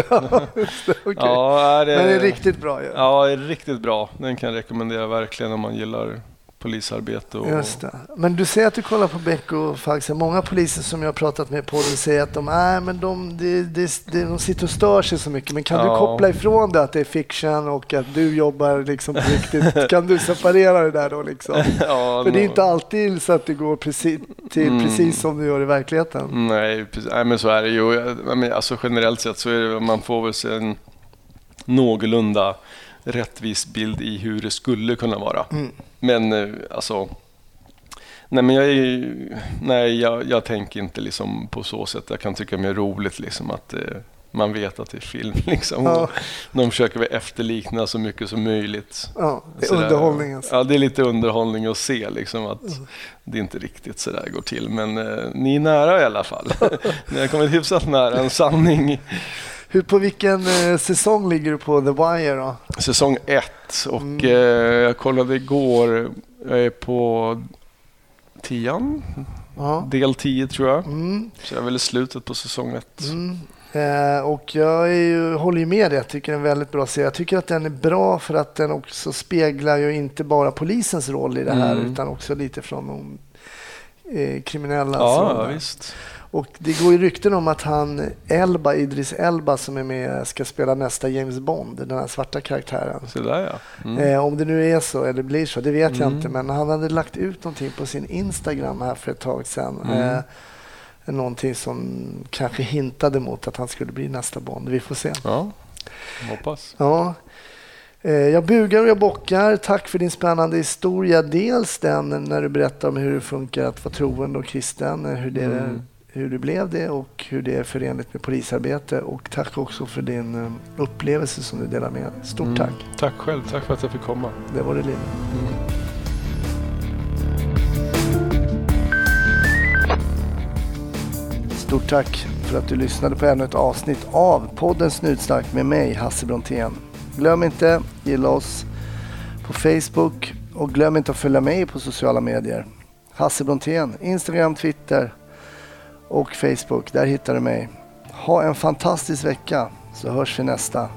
[SPEAKER 1] Okej.
[SPEAKER 3] Ja, det,
[SPEAKER 1] Men det är riktigt bra ju.
[SPEAKER 3] Ja, det är riktigt bra. Den kan jag rekommendera verkligen om man gillar polisarbete. Och,
[SPEAKER 1] Just det. Men du säger att du kollar på Beck och. Så Många poliser som jag har pratat med på det säger att de, äh, men de, de, de, de, sitter och stör sig så mycket. Men kan du
[SPEAKER 3] Ja.
[SPEAKER 1] koppla ifrån det att det är fiction och att du jobbar liksom på riktigt? kan du separera det där då liksom?
[SPEAKER 3] ja,
[SPEAKER 1] För det är inte alltid så att det går precis, till
[SPEAKER 3] Mm.
[SPEAKER 1] precis som du gör i verkligheten.
[SPEAKER 3] Nej, precis. Nej, men så är det ju. Alltså, generellt sett så är det, man får väl se en någorlunda rättvis bild i hur det skulle kunna vara.
[SPEAKER 1] Mm.
[SPEAKER 3] Men eh, alltså, nej men jag, är, nej, jag, jag tänker inte liksom på så sätt. Jag kan tycka det är roligt liksom att eh, man vet att det är film. Liksom.
[SPEAKER 1] Ja.
[SPEAKER 3] De försöker väl efterlikna så mycket som möjligt.
[SPEAKER 1] Ja, det är
[SPEAKER 3] Sådär.
[SPEAKER 1] underhållningen.
[SPEAKER 3] Ja, det är lite underhållning att se liksom att det inte riktigt så där går till. Men eh, ni är nära i alla fall. ni har kommit hyfsat nära en sanning.
[SPEAKER 1] Hur, på vilken eh, säsong ligger du på The Wire då?
[SPEAKER 3] Säsong ett och
[SPEAKER 1] Mm.
[SPEAKER 3] eh, jag kollade igår. Jag är på tian,
[SPEAKER 1] Ja.
[SPEAKER 3] del 10 tror jag.
[SPEAKER 1] Mm.
[SPEAKER 3] Så jag är väl i slutet på säsong ett.
[SPEAKER 1] Mm. Eh, och jag ju, håller ju med dig. Jag tycker det är en väldigt bra serie. Jag tycker att den är bra för att den också speglar ju inte bara polisens roll i det här
[SPEAKER 3] Mm.
[SPEAKER 1] utan också lite från de eh, kriminella.
[SPEAKER 3] Ja,
[SPEAKER 1] roll.
[SPEAKER 3] visst.
[SPEAKER 1] Och det går ju rykten om att han Elba, Idris Elba som är med ska spela nästa James Bond, den här svarta karaktären.
[SPEAKER 3] Så där ja. Mm.
[SPEAKER 1] Eh, om det nu är så eller blir så, det vet jag
[SPEAKER 3] Mm.
[SPEAKER 1] inte. Men han hade lagt ut någonting på sin Instagram här för ett tag sedan.
[SPEAKER 3] Mm.
[SPEAKER 1] Eh, någonting som kanske hintade mot att han skulle bli nästa Bond. Vi får se.
[SPEAKER 3] Ja, hoppas.
[SPEAKER 1] Ja. Eh, Jag bugar och jag bockar. Tack för din spännande historia. Dels den när du berättar om hur det funkar att vara troende och kristen, hur, det,
[SPEAKER 3] Mm.
[SPEAKER 1] Hur du blev det och hur det är förenligt med polisarbete. Och tack också för din eh, upplevelse som du delar med dig. Stort
[SPEAKER 3] Mm.
[SPEAKER 1] tack.
[SPEAKER 3] Tack själv, tack för att jag fick komma.
[SPEAKER 1] Det var det livet.
[SPEAKER 3] Mm.
[SPEAKER 1] Stort tack för att du lyssnade på ännu ett avsnitt av podden Snutsnack med mig, Hasse Brontén. Glöm inte gilla oss på Facebook och glöm inte att följa mig på sociala medier. Hasse Brontén, Instagram, Twitter och Facebook. Där hittar du mig. Ha en fantastisk vecka så hörs vi nästa.